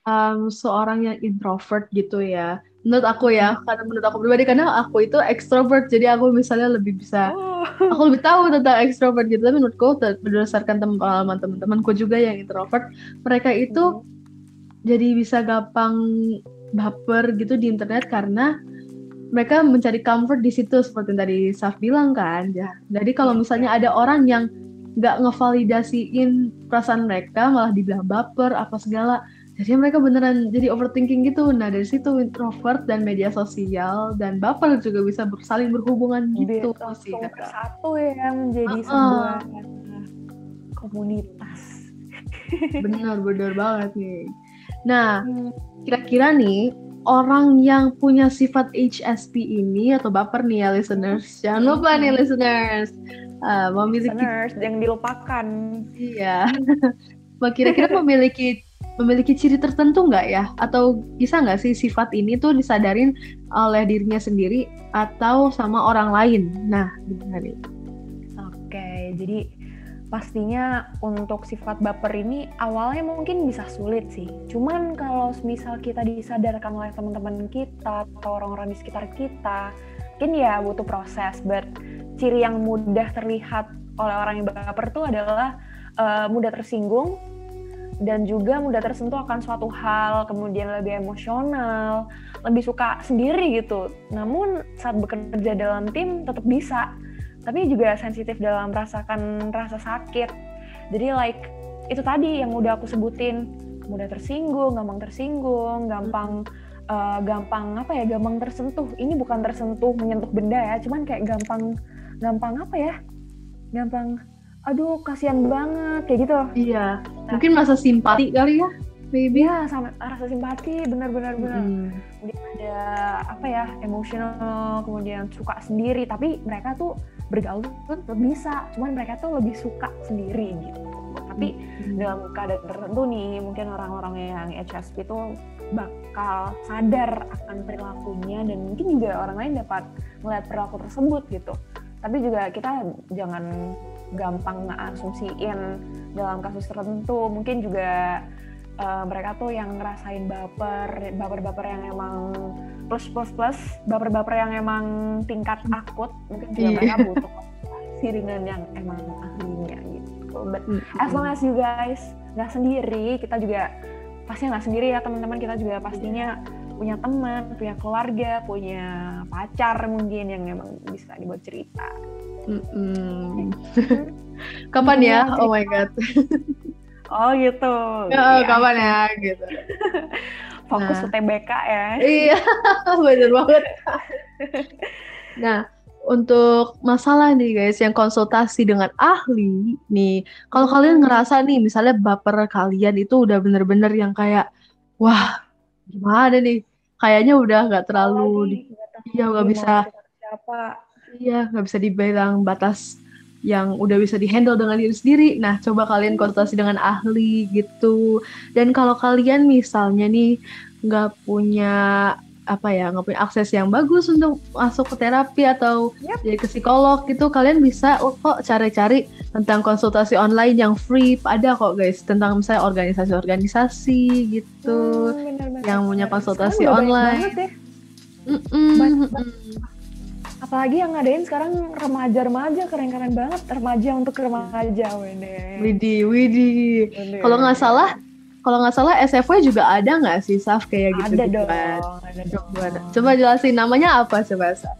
um, seorang yang introvert gitu ya menurut aku ya karena menurut aku pribadi karena aku itu ekstrovert jadi aku misalnya lebih bisa oh. aku lebih tahu tentang ekstrovert gitu tapi menurutku berdasarkan pengalaman teman-temanku juga yang introvert mereka itu hmm. jadi bisa gampang baper gitu di internet karena mereka mencari comfort di situ seperti yang tadi Saf bilang kan ya jadi kalau misalnya ada orang yang nggak ngevalidasiin perasaan mereka malah dibilang baper apa segala jadi mereka beneran jadi overthinking gitu. Nah dari situ introvert dan media sosial dan baper juga bisa saling berhubungan gitu sih satu ya menjadi uh -uh. sebuah komunitas. Benar benar banget nih. Nah hmm. kira-kira nih orang yang punya sifat HSP ini atau baper nih ya listeners. Jangan lupa nih listeners. Uh, memiliki listeners yang dilupakan. Iya. Kira-kira memiliki memiliki ciri tertentu nggak ya? Atau bisa nggak sih sifat ini tuh disadarin oleh dirinya sendiri atau sama orang lain? Nah, gimana nih? Oke, jadi pastinya untuk sifat baper ini awalnya mungkin bisa sulit sih. Cuman kalau misal kita disadarkan oleh teman-teman kita atau orang-orang di sekitar kita, mungkin ya butuh proses. But ciri yang mudah terlihat oleh orang yang baper itu adalah uh, mudah tersinggung, dan juga mudah tersentuh akan suatu hal, kemudian lebih emosional, lebih suka sendiri gitu. Namun saat bekerja dalam tim tetap bisa, tapi juga sensitif dalam merasakan rasa sakit. Jadi like itu tadi yang udah aku sebutin, mudah tersinggung, gampang tersinggung, gampang uh, gampang apa ya, gampang tersentuh. Ini bukan tersentuh menyentuh benda ya, cuman kayak gampang gampang apa ya? Gampang aduh kasihan banget kayak gitu. Iya mungkin masa simpati kali ya maybe. Ya sama rasa simpati benar-benar benar Mm. kemudian ada apa ya emosional kemudian suka sendiri. Tapi mereka tuh bergaul tuh bisa cuman mereka tuh lebih suka sendiri gitu. Tapi dalam keadaan tertentu nih mungkin orang-orang yang HSP itu bakal sadar akan perilakunya dan mungkin juga orang lain dapat melihat perilaku tersebut gitu. Tapi juga kita jangan gampang ngeasumsiin dalam kasus tertentu. Mungkin juga uh, mereka tuh yang ngerasain baper baper-baper yang emang plus plus plus baper-baper yang emang tingkat akut mungkin juga Iya. mereka butuh konsultasi dengan yang emang ahlinya gitu. But as long as you guys nggak sendiri kita juga pastinya nggak sendiri ya teman-teman. Kita juga pastinya punya teman punya keluarga punya pacar mungkin yang emang bisa dibuat cerita Mm-mm. kapan ya Iya, oh my god oh gitu Ya, Iya. kapan ya gitu fokus Nah. UTBK ya Iya, bener banget. Nah, untuk masalah nih guys, yang konsultasi dengan ahli nih, kalau kalian ngerasa nih, misalnya baper kalian itu udah bener-bener yang kayak, wah, gimana nih? Kayaknya udah nggak terlalu, di- iya nggak bisa, siapa iya nggak bisa dibilang batas yang udah bisa dihandle dengan diri sendiri. Nah, coba kalian konsultasi dengan ahli gitu. Dan kalau kalian misalnya nih nggak punya apa ya, nggak punya akses yang bagus untuk masuk ke terapi atau Yap. jadi ke psikolog gitu, kalian bisa oh, kok cari-cari tentang konsultasi online yang free. Ada kok guys tentang misalnya organisasi-organisasi gitu. Hmm, bener-bener. yang punya konsultasi online. banget ya. Banyak. Apalagi yang ngadain sekarang remaja-remaja keren-keren banget remaja untuk remaja wede widih. Wede. Kalau nggak salah, kalau nggak salah SFW juga ada nggak sih Saf kayak gitu ada gitu dong ada Coba, dong coba jelasin namanya apa coba Saf?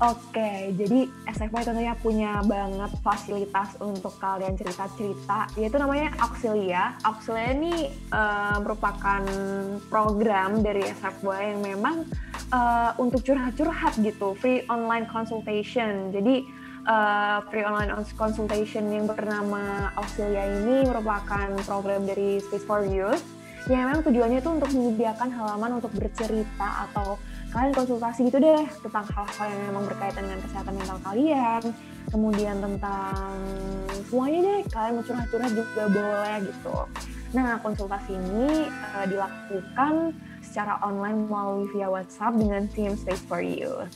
Oke, jadi SFY tentunya punya banget fasilitas untuk kalian cerita-cerita, yaitu namanya Auxilia. Auxilia ini eh, merupakan program dari SFY yang memang eh, untuk curhat-curhat gitu, free online consultation. Jadi eh, free online consultation yang bernama Auxilia ini merupakan program dari Space for Youth yang memang tujuannya itu untuk menyediakan halaman untuk bercerita atau kalian konsultasi gitu deh tentang hal-hal yang memang berkaitan dengan kesehatan mental kalian kemudian tentang semuanya deh kalian mau curhat-curhat juga boleh gitu. Nah konsultasi ini eh, dilakukan secara online melalui via WhatsApp dengan tim Space for You.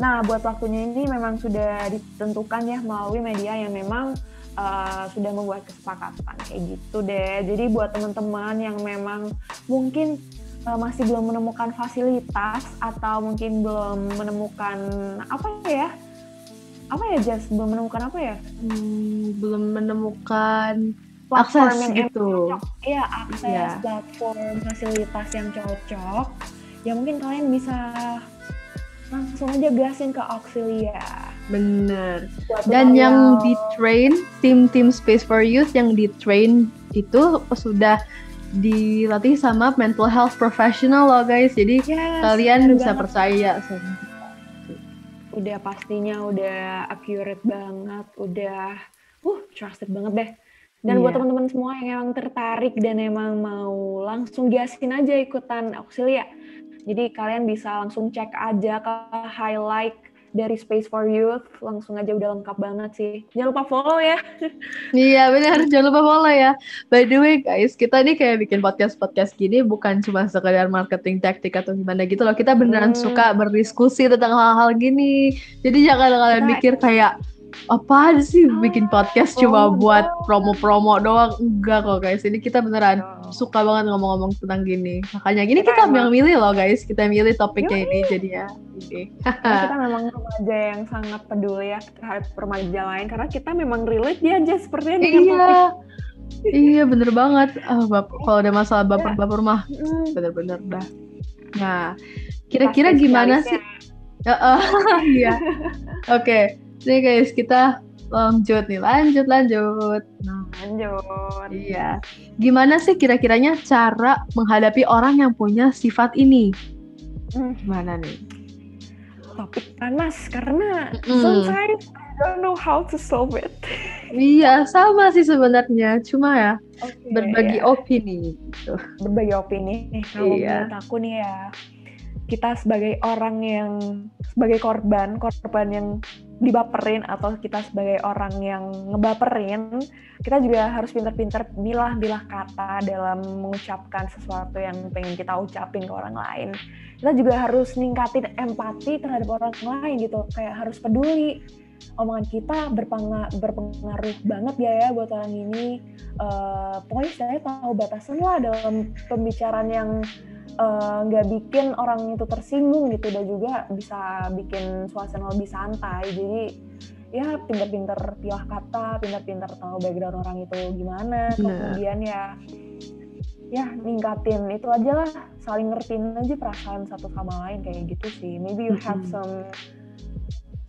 Nah buat waktunya ini memang sudah ditentukan ya melalui media yang memang uh, sudah membuat kesepakatan kayak gitu deh. Jadi buat teman-teman yang memang mungkin uh, masih belum menemukan fasilitas atau mungkin belum menemukan apa ya? Apa ya Jess? Belum menemukan apa ya? Hmm, belum menemukan platform Akses yang gitu. iya akses Iya. platform fasilitas yang cocok. Ya mungkin kalian bisa langsung aja gasin ke Auxilia. Bener. Dan yang di train tim-tim Space for Youth yang di train itu sudah dilatih sama mental health professional loh guys. Jadi Yes, kalian bisa banget. percaya sama udah pastinya udah accurate banget, udah uh trusted banget deh. Dan buat Iya. teman-teman semua yang emang tertarik dan emang mau langsung gasin aja ikutan Auxilia. Jadi kalian bisa langsung cek aja ke highlight dari Space for Youth, langsung aja udah lengkap banget sih. Jangan lupa follow ya. Iya benar, jangan lupa follow ya. By the way guys, kita nih kayak bikin podcast-podcast gini bukan cuma sekedar marketing taktik atau gimana gitu loh. Kita beneran Hmm. suka berdiskusi tentang hal-hal gini. Jadi jangan kalian mikir kayak apa sih bikin podcast cuma oh, buat promo-promo doang. Enggak kok guys, ini kita beneran suka banget ngomong-ngomong tentang gini. Makanya gini Kita kita yang milih loh guys, kita milih topiknya ini jadinya. Ini. Karena kita memang remaja yang sangat peduli ya terhadap remaja lain karena kita memang relate dia aja sepertinya dengan Iya. topik. Iya bener banget. Ah, bap- kalau ada masalah baper-baper mah bener-bener dah. Nah, kira-kira gimana sih? Ya, Iya. Oke, nih guys kita lanjut nih, lanjut lanjut. Nah, Lanjut. iya. Gimana sih kira-kiranya cara menghadapi orang yang punya sifat ini? Hmm. Gimana nih? Topik panas karena mm. sometimes I don't know how to solve it. Iya, sama sih sebenarnya. Cuma ya okay, berbagi yeah. opini gitu. Berbagi opini. Kalau iya. menurut aku nih ya, kita sebagai orang yang sebagai korban, korban yang dibaperin atau kita sebagai orang yang ngebaperin, kita juga harus pinter-pinter bilah-bilah kata dalam mengucapkan sesuatu yang pengen kita ucapin ke orang lain. Kita juga harus ningkatin empati terhadap orang lain gitu, kayak harus peduli. Omongan kita berpengaruh, banget ya ya buat orang ini. Uh, pokoknya saya tahu batasan lah dalam pembicaraan yang nggak uh, bikin orang itu tersinggung gitu dan juga bisa bikin suasana lebih santai. Jadi ya pinter-pinter pilah kata pinter-pinter tahu background orang itu gimana. Kemudian ya ya ningkatin itu aja lah saling ngertiin aja perasaan satu sama lain kayak gitu sih. Maybe you have some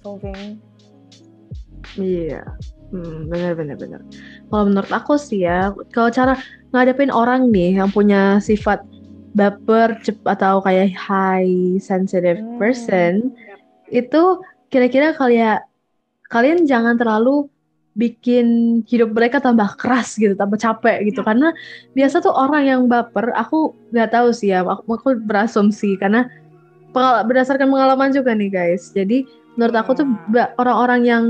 solving. Iya. Yeah. Hmm, benar benar benar. Kalau menurut aku sih ya, kalau cara ngadepin orang nih yang punya sifat baper atau kayak high sensitive hmm. person itu kira-kira kalian kalian jangan terlalu bikin hidup mereka tambah keras gitu, tambah capek gitu. Ya. Karena biasa tuh orang yang baper, aku nggak tahu sih ya, aku, aku berasumsi karena berdasarkan pengalaman juga nih guys. Jadi menurut aku tuh ya. orang-orang yang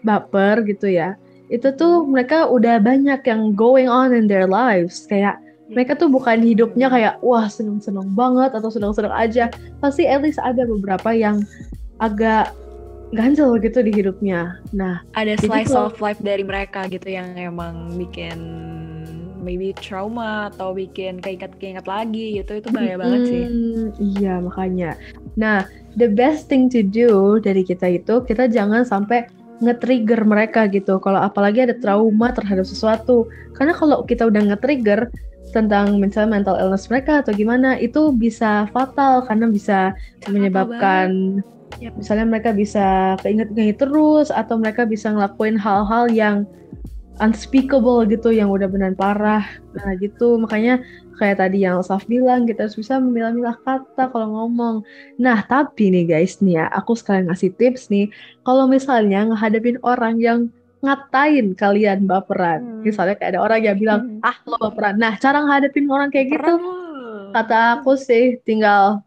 baper gitu ya, itu tuh mereka udah banyak yang going on in their lives kayak mereka tuh bukan hidupnya kayak wah seneng-seneng banget atau seneng-seneng aja. Pasti at least ada beberapa yang agak ganjel gitu di hidupnya. Nah ada slice of life dari mereka gitu yang emang bikin maybe trauma atau bikin keinget-keinget lagi gitu itu bahaya hmm, banget sih. Iya makanya. Nah the best thing to do dari kita itu kita jangan sampai nge-trigger mereka gitu. Kalau apalagi ada trauma terhadap sesuatu. Karena kalau kita udah nge-trigger tentang misalnya mental illness mereka atau gimana itu bisa fatal karena bisa menyebabkan yep. misalnya mereka bisa keinget-inget terus atau mereka bisa ngelakuin hal-hal yang unspeakable gitu yang udah benar parah. Nah gitu. Makanya kayak tadi yang Saf bilang kita harus bisa memilah-milah kata kalau ngomong. Nah tapi nih guys nih ya aku sekarang ngasih tips nih. Kalau misalnya ngehadapin orang yang ngatain kalian baperan. Hmm. Misalnya kayak ada orang yang bilang, hmm. ah lo baperan. Nah, cara ngadepin orang kayak gitu, kata aku sih tinggal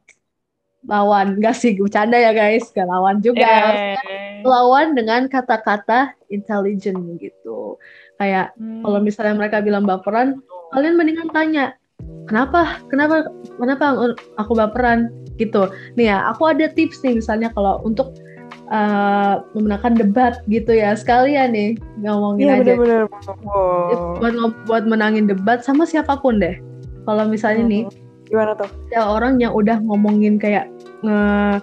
lawan. Gak sih, bercanda ya guys, gak lawan juga. Eh. Lawan dengan kata-kata intelligent gitu. Kayak hmm. kalau misalnya mereka bilang baperan, kalian mendingan tanya, kenapa, kenapa, kenapa aku baperan gitu. Nih ya, aku ada tips nih misalnya kalau untuk uh, memenangkan debat gitu ya sekalian nih ngomongin ya, aja bener -bener. Wow. buat buat menangin debat sama siapa pun deh kalau misalnya hmm. nih gimana tuh ya orang yang udah ngomongin kayak nge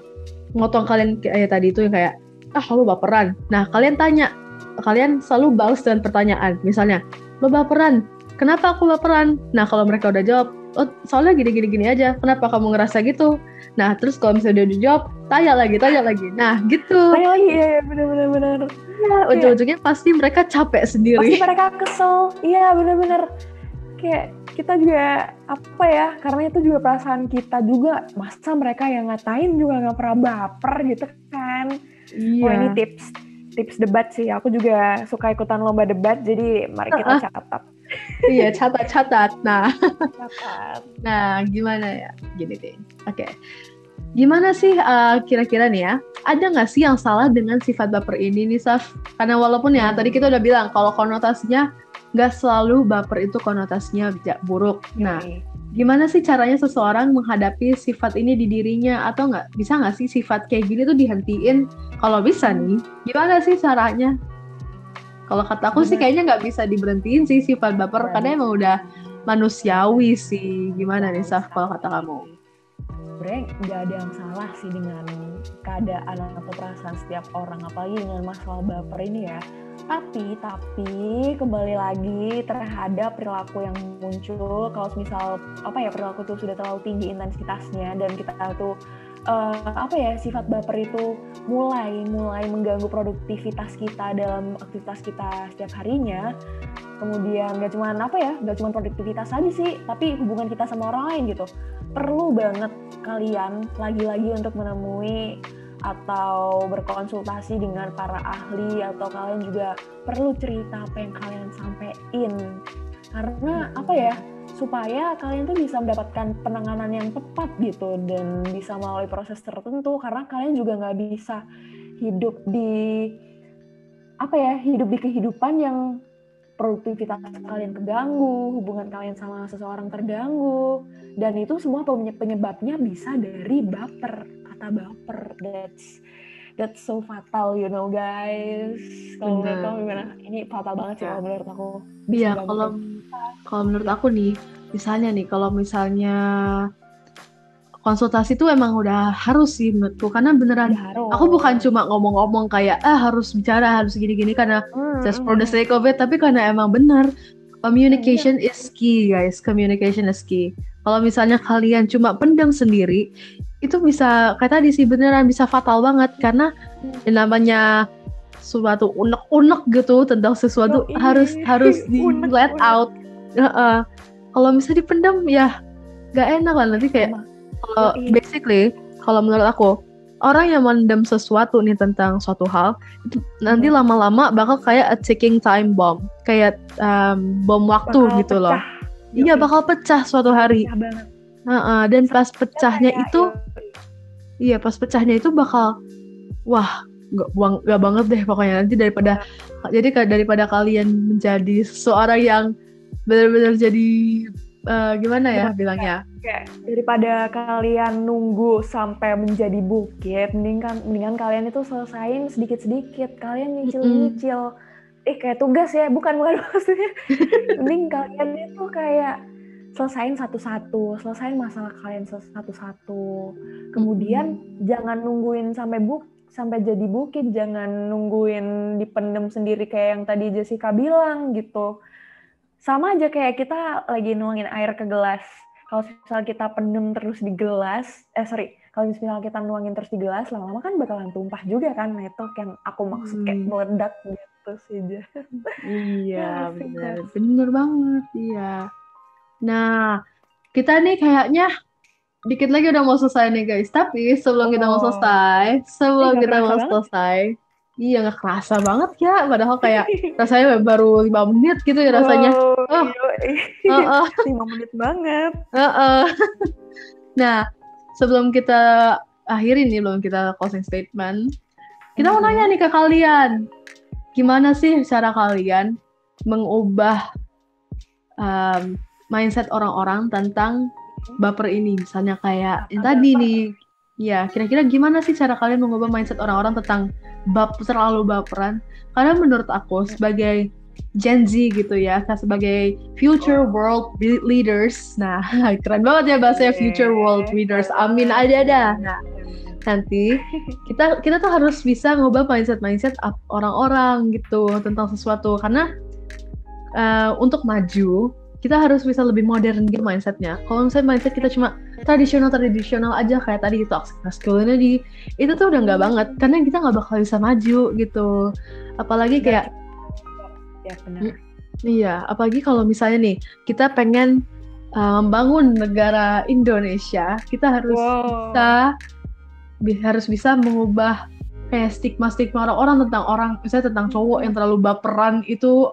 ngotong kalian kayak tadi itu yang kayak ah lo baperan nah kalian tanya kalian selalu balas dengan pertanyaan misalnya lo baperan kenapa aku baperan nah kalau mereka udah jawab oh soalnya gini gini aja. Kenapa kamu ngerasa gitu? Nah terus kalau misalnya dia dijawab tanya lagi tanya lagi. Nah gitu. Tanya lagi. Ya, ya benar benar benar ya ujung-ujungnya pasti mereka capek sendiri. Pasti mereka kesel. Iya benar-benar kayak kita juga apa ya karena itu juga perasaan kita juga. Masa mereka yang ngatain juga nggak pernah baper gitu kan? Iya. oh ini tips tips debat sih. Aku juga suka ikutan lomba debat jadi mari kita catat iya catat catat nah. Catat. nah gimana ya? Gini deh. Oke. Okay. gimana sih uh, kira-kira nih ya? Ada nggak sih yang salah dengan sifat baper ini nih Saf? Karena walaupun ya tadi kita udah bilang kalau konotasinya nggak selalu baper itu konotasinya buruk. Nah gimana sih caranya seseorang menghadapi sifat ini di dirinya? Atau nggak? Bisa nggak sih sifat kayak gini tuh dihentiin? Kalau bisa nih gimana sih caranya kalau kata aku sih kayaknya nggak bisa diberhentiin sih sifat baper karena emang udah manusiawi sih. Gimana nih Saf kalau kata kamu? Sebenarnya nggak ada yang salah sih dengan keadaan atau perasaan setiap orang, apalagi dengan masalah baper ini ya. Tapi, tapi kembali lagi terhadap perilaku yang muncul. Kalau misal apa ya perilaku itu sudah terlalu tinggi intensitasnya dan kita tuh uh, apa ya sifat baper itu mulai mulai mengganggu produktivitas kita dalam aktivitas kita setiap harinya. Kemudian gak cuma apa ya gak cuma produktivitas aja sih tapi hubungan kita sama orang lain gitu. Perlu banget kalian lagi-lagi untuk menemui atau berkonsultasi dengan para ahli atau kalian juga perlu cerita apa yang kalian sampaikan karena apa ya supaya kalian tuh bisa mendapatkan penanganan yang tepat gitu dan bisa melalui proses tertentu karena kalian juga nggak bisa hidup di apa ya hidup di kehidupan yang produktivitas kalian keganggu, hubungan kalian sama seseorang terganggu, dan itu semua penyebabnya bisa dari baper, kata baper. That's that's so fatal, you know guys. Kalau menurut kamu gimana? Ini fatal banget sih kalau menurut aku. Iya, kalau kalau menurut aku nih, misalnya nih, kalau misalnya konsultasi itu emang udah harus sih menurutku karena beneran harus. aku bukan cuma ngomong-ngomong kayak ah harus bicara harus gini-gini karena hmm, just for the hmm. sake of it tapi karena emang bener communication yeah. is key guys communication is key kalau misalnya kalian cuma pendam sendiri itu bisa kayak tadi sih beneran bisa fatal banget karena hmm. yang namanya suatu unek-unek gitu tentang sesuatu oh, harus harus di let out uh -uh. kalau misalnya dipendam ya gak enak lah. Nanti kayak kalau basically kalau menurut aku orang yang mendem sesuatu nih tentang suatu hal itu nanti hmm. lama-lama bakal kayak a ticking time bomb. Kayak um, bom waktu bakal gitu pecah. loh iya bakal pecah suatu hari. Uh -uh, dan pas pecahnya itu iya pas pecahnya itu bakal wah gak, buang, gak banget deh pokoknya. Nanti daripada jadi daripada kalian menjadi seorang yang benar-benar jadi uh, gimana ya bilangnya? Kayak daripada kalian nunggu sampai menjadi bukit, mendingan mendingan kalian itu selesain sedikit-sedikit. Kalian nyicil-nyicil. Eh kayak tugas ya, bukan bukan maksudnya. Mending kalian itu kayak selesain satu-satu, selesain masalah kalian satu-satu. Kemudian mm-hmm. jangan nungguin sampai buk sampai jadi bukit, jangan nungguin dipendem sendiri kayak yang tadi Jessica bilang gitu sama aja kayak kita lagi nuangin air ke gelas. Kalau misal kita pendem terus di gelas, eh sorry, kalau misalnya kita nuangin terus di gelas, lama-lama kan bakalan tumpah juga kan. Nah, itu yang aku maksud kayak hmm. meledak gitu sih. Iya, benar. Bener banget, iya. Nah, kita nih kayaknya dikit lagi udah mau selesai nih guys. Tapi sebelum oh. kita mau oh. selesai, sebelum kita mau selesai, Iya nggak kerasa banget ya, padahal kayak rasanya baru lima menit gitu ya rasanya. Oh, oh. Uh, uh. lima menit banget. Uh, uh. nah, sebelum kita akhiri nih, belum kita closing statement, kita mau nanya nih ke kalian, gimana sih cara kalian mengubah um, mindset orang-orang tentang baper ini, misalnya kayak yang tadi nih, ya kira-kira gimana sih cara kalian mengubah mindset orang-orang tentang bab terlalu baperan karena menurut aku sebagai Gen Z gitu ya, sebagai future world leaders. Nah, keren banget ya bahasanya future world leaders. Amin aja dah. Nah, nanti kita kita tuh harus bisa ngubah mindset mindset orang-orang gitu tentang sesuatu karena uh, untuk maju kita harus bisa lebih modern gitu mindsetnya. Kalau misalnya mindset kita cuma tradisional tradisional aja kayak tadi itu masculinity itu tuh udah nggak banget karena kita nggak bakal bisa maju gitu. Apalagi kayak ya benar. Iya, apalagi kalau misalnya nih kita pengen uh, membangun negara Indonesia, kita harus wow. bisa bi harus bisa mengubah kayak stigma-stigma orang-orang tentang orang misalnya tentang cowok yang terlalu baperan itu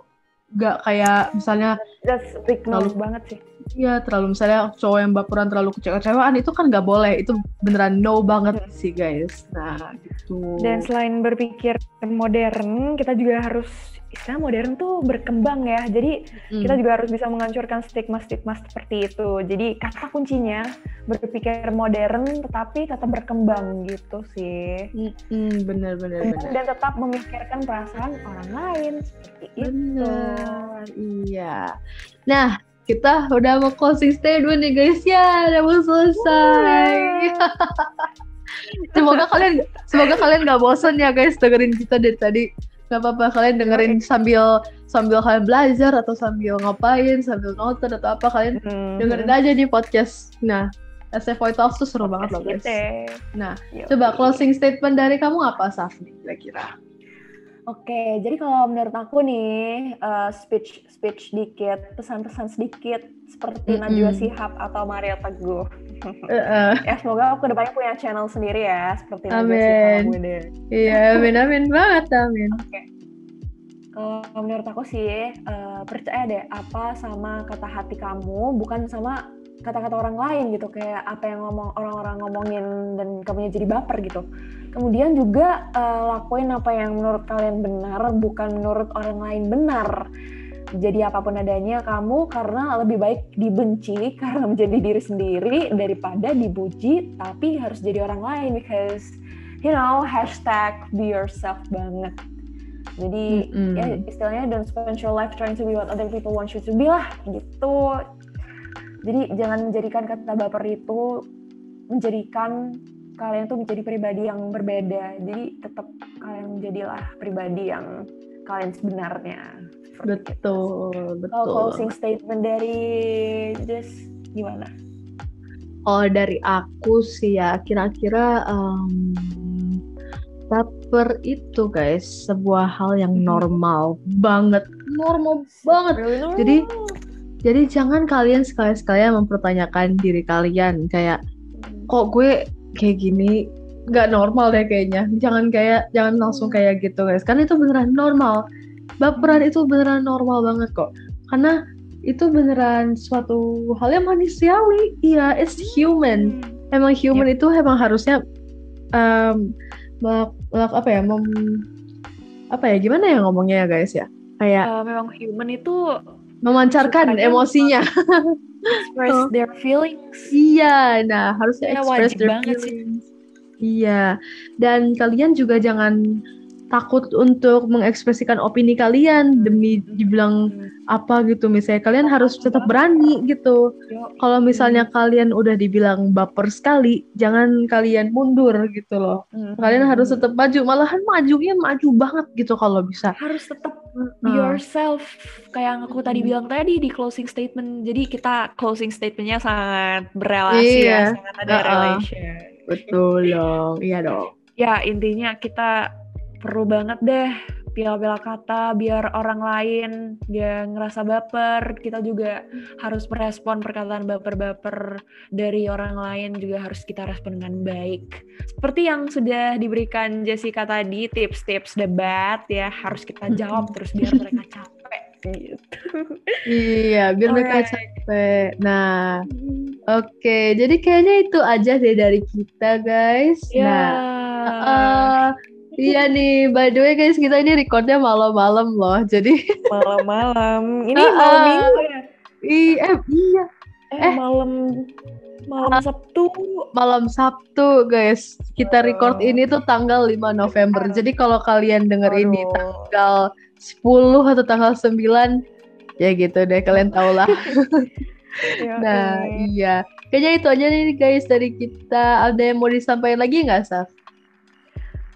gak kayak misalnya That's big terlalu banget sih. Iya, terlalu misalnya cowok yang baperan terlalu kecewa-kecewaan itu kan gak boleh. Itu beneran no banget hmm. sih guys. Nah, gitu. Dan selain berpikir modern, kita juga harus istilah modern tuh berkembang ya. Jadi hmm. kita juga harus bisa menghancurkan stigma-stigma seperti itu. Jadi kata kuncinya berpikir modern tetapi tetap berkembang gitu sih. Hmm, bener bener. Dan tetap memikirkan perasaan orang lain seperti bener. itu. Iya. Nah, kita udah mau closing statement nih guys ya, udah mau selesai. semoga kalian semoga kalian gak bosan ya guys dengerin kita dari tadi Gak apa-apa kalian dengerin sambil sambil kalian belajar atau sambil ngapain, sambil nonton atau apa kalian hmm. dengerin aja di podcast. Nah, SF Talks tuh seru banget loh guys. Nah, Yo. coba closing statement dari kamu apa Safni kira-kira? Oke, jadi kalau menurut aku nih uh, speech speech dikit, pesan-pesan sedikit seperti mm -hmm. Najwa Sihab atau Maria Teguh. Uh, uh. ya semoga aku ke depannya punya channel sendiri ya seperti. Najwa Sihab. Iya, amin amin banget amin. Oke. Okay. Kalau menurut aku sih uh, percaya deh apa sama kata hati kamu bukan sama kata-kata orang lain gitu kayak apa yang ngomong orang-orang ngomongin dan kamunya jadi baper gitu kemudian juga uh, lakuin apa yang menurut kalian benar bukan menurut orang lain benar jadi apa pun adanya kamu karena lebih baik dibenci karena menjadi diri sendiri daripada dipuji tapi harus jadi orang lain because you know hashtag be yourself banget jadi mm -hmm. ya istilahnya don't spend your life trying to be what other people want you to be lah gitu jadi jangan menjadikan kata baper itu menjadikan kalian tuh menjadi pribadi yang berbeda. Jadi tetap kalian menjadilah pribadi yang kalian sebenarnya. Betul, betul. Oh, closing statement dari Jess gimana? Oh, dari aku sih ya, kira-kira um, baper itu guys sebuah hal yang normal banget, normal banget. Really normal. Jadi jadi jangan kalian sekali-sekali mempertanyakan diri kalian kayak kok gue kayak gini nggak normal deh kayaknya. Jangan kayak jangan langsung kayak gitu guys. Karena itu beneran normal. Baperan itu beneran normal banget kok. Karena itu beneran suatu hal yang manusiawi. Iya, it's human. Emang human yep. itu emang harusnya um, apa ya mem, apa ya gimana ya ngomongnya ya guys ya kayak uh, memang human itu memancarkan emosinya. Express oh. their feelings. Iya, nah harusnya ya, express their feelings. Sih. Iya, dan kalian juga jangan takut untuk mengekspresikan opini kalian demi dibilang apa gitu. Misalnya kalian harus tetap berani gitu. Kalau misalnya kalian udah dibilang baper sekali jangan kalian mundur gitu loh. Kalian harus tetap maju. Malahan majunya maju banget gitu kalau bisa. Harus tetap be yourself. Kayak yang aku tadi bilang tadi di closing statement. Jadi kita closing statementnya sangat berrelasi iya. ya sangat ada uh -uh. relation. Betul dong. Iya dong. Ya intinya kita perlu banget deh pilih-pilih kata biar orang lain dia ngerasa baper. Kita juga harus merespon perkataan baper-baper dari orang lain juga harus kita respon dengan baik. Seperti yang sudah diberikan Jessica tadi tips-tips debat ya harus kita jawab terus biar mereka capek gitu. Iya biar mereka capek. Nah oke okay. jadi kayaknya itu aja deh dari kita guys. Yeah. nah uh, Iya nih, by the way guys, kita ini recordnya malam-malam loh. Jadi malam-malam. Ini uh, malam minggu ya? Iya, eh, iya. Eh, eh malam malam Sabtu. Malam Sabtu, guys. Kita record ini tuh tanggal 5 November. Jadi kalau kalian denger Aduh. ini tanggal 10 atau tanggal 9, ya gitu deh, kalian tau lah. ya, nah, iya. Kayaknya itu aja nih guys dari kita. Ada yang mau disampaikan lagi nggak, Saf?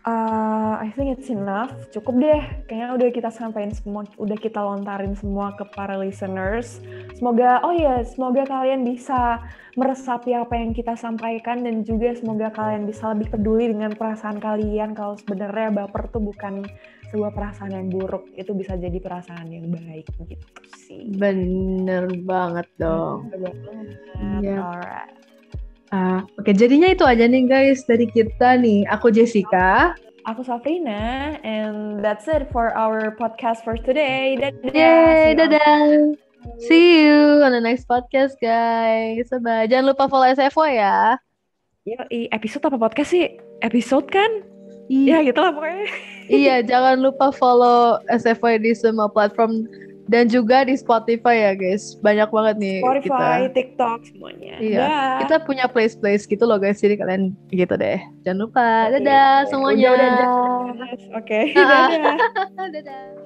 Uh, I think it's enough. Cukup deh. Kayaknya udah kita sampaikan semua, udah kita lontarin semua ke para listeners. Semoga, oh ya, yeah, semoga kalian bisa meresapi apa yang kita sampaikan dan juga semoga kalian bisa lebih peduli dengan perasaan kalian kalau sebenarnya baper tuh bukan sebuah perasaan yang buruk, itu bisa jadi perasaan yang baik gitu sih. Bener banget dong. Bener banget. Yeah. Alright. Uh, Oke, okay, jadinya itu aja nih guys dari kita nih. Aku Jessica. Aku Safrina, and that's it for our podcast for today. Dadah. Yay, dadah. See you on the next podcast, guys. Bye. Jangan lupa follow SFO ya. Yo, episode apa podcast sih? Episode kan? Iya, gitu lah pokoknya. iya, jangan lupa follow SFO di semua platform dan juga di Spotify ya guys banyak banget nih Spotify, kita. TikTok semuanya. Iya. Kita punya place place gitu loh guys jadi kalian gitu deh. Jangan lupa. Okay. Dadah semuanya. Oke. Okay. Dadah. dadah.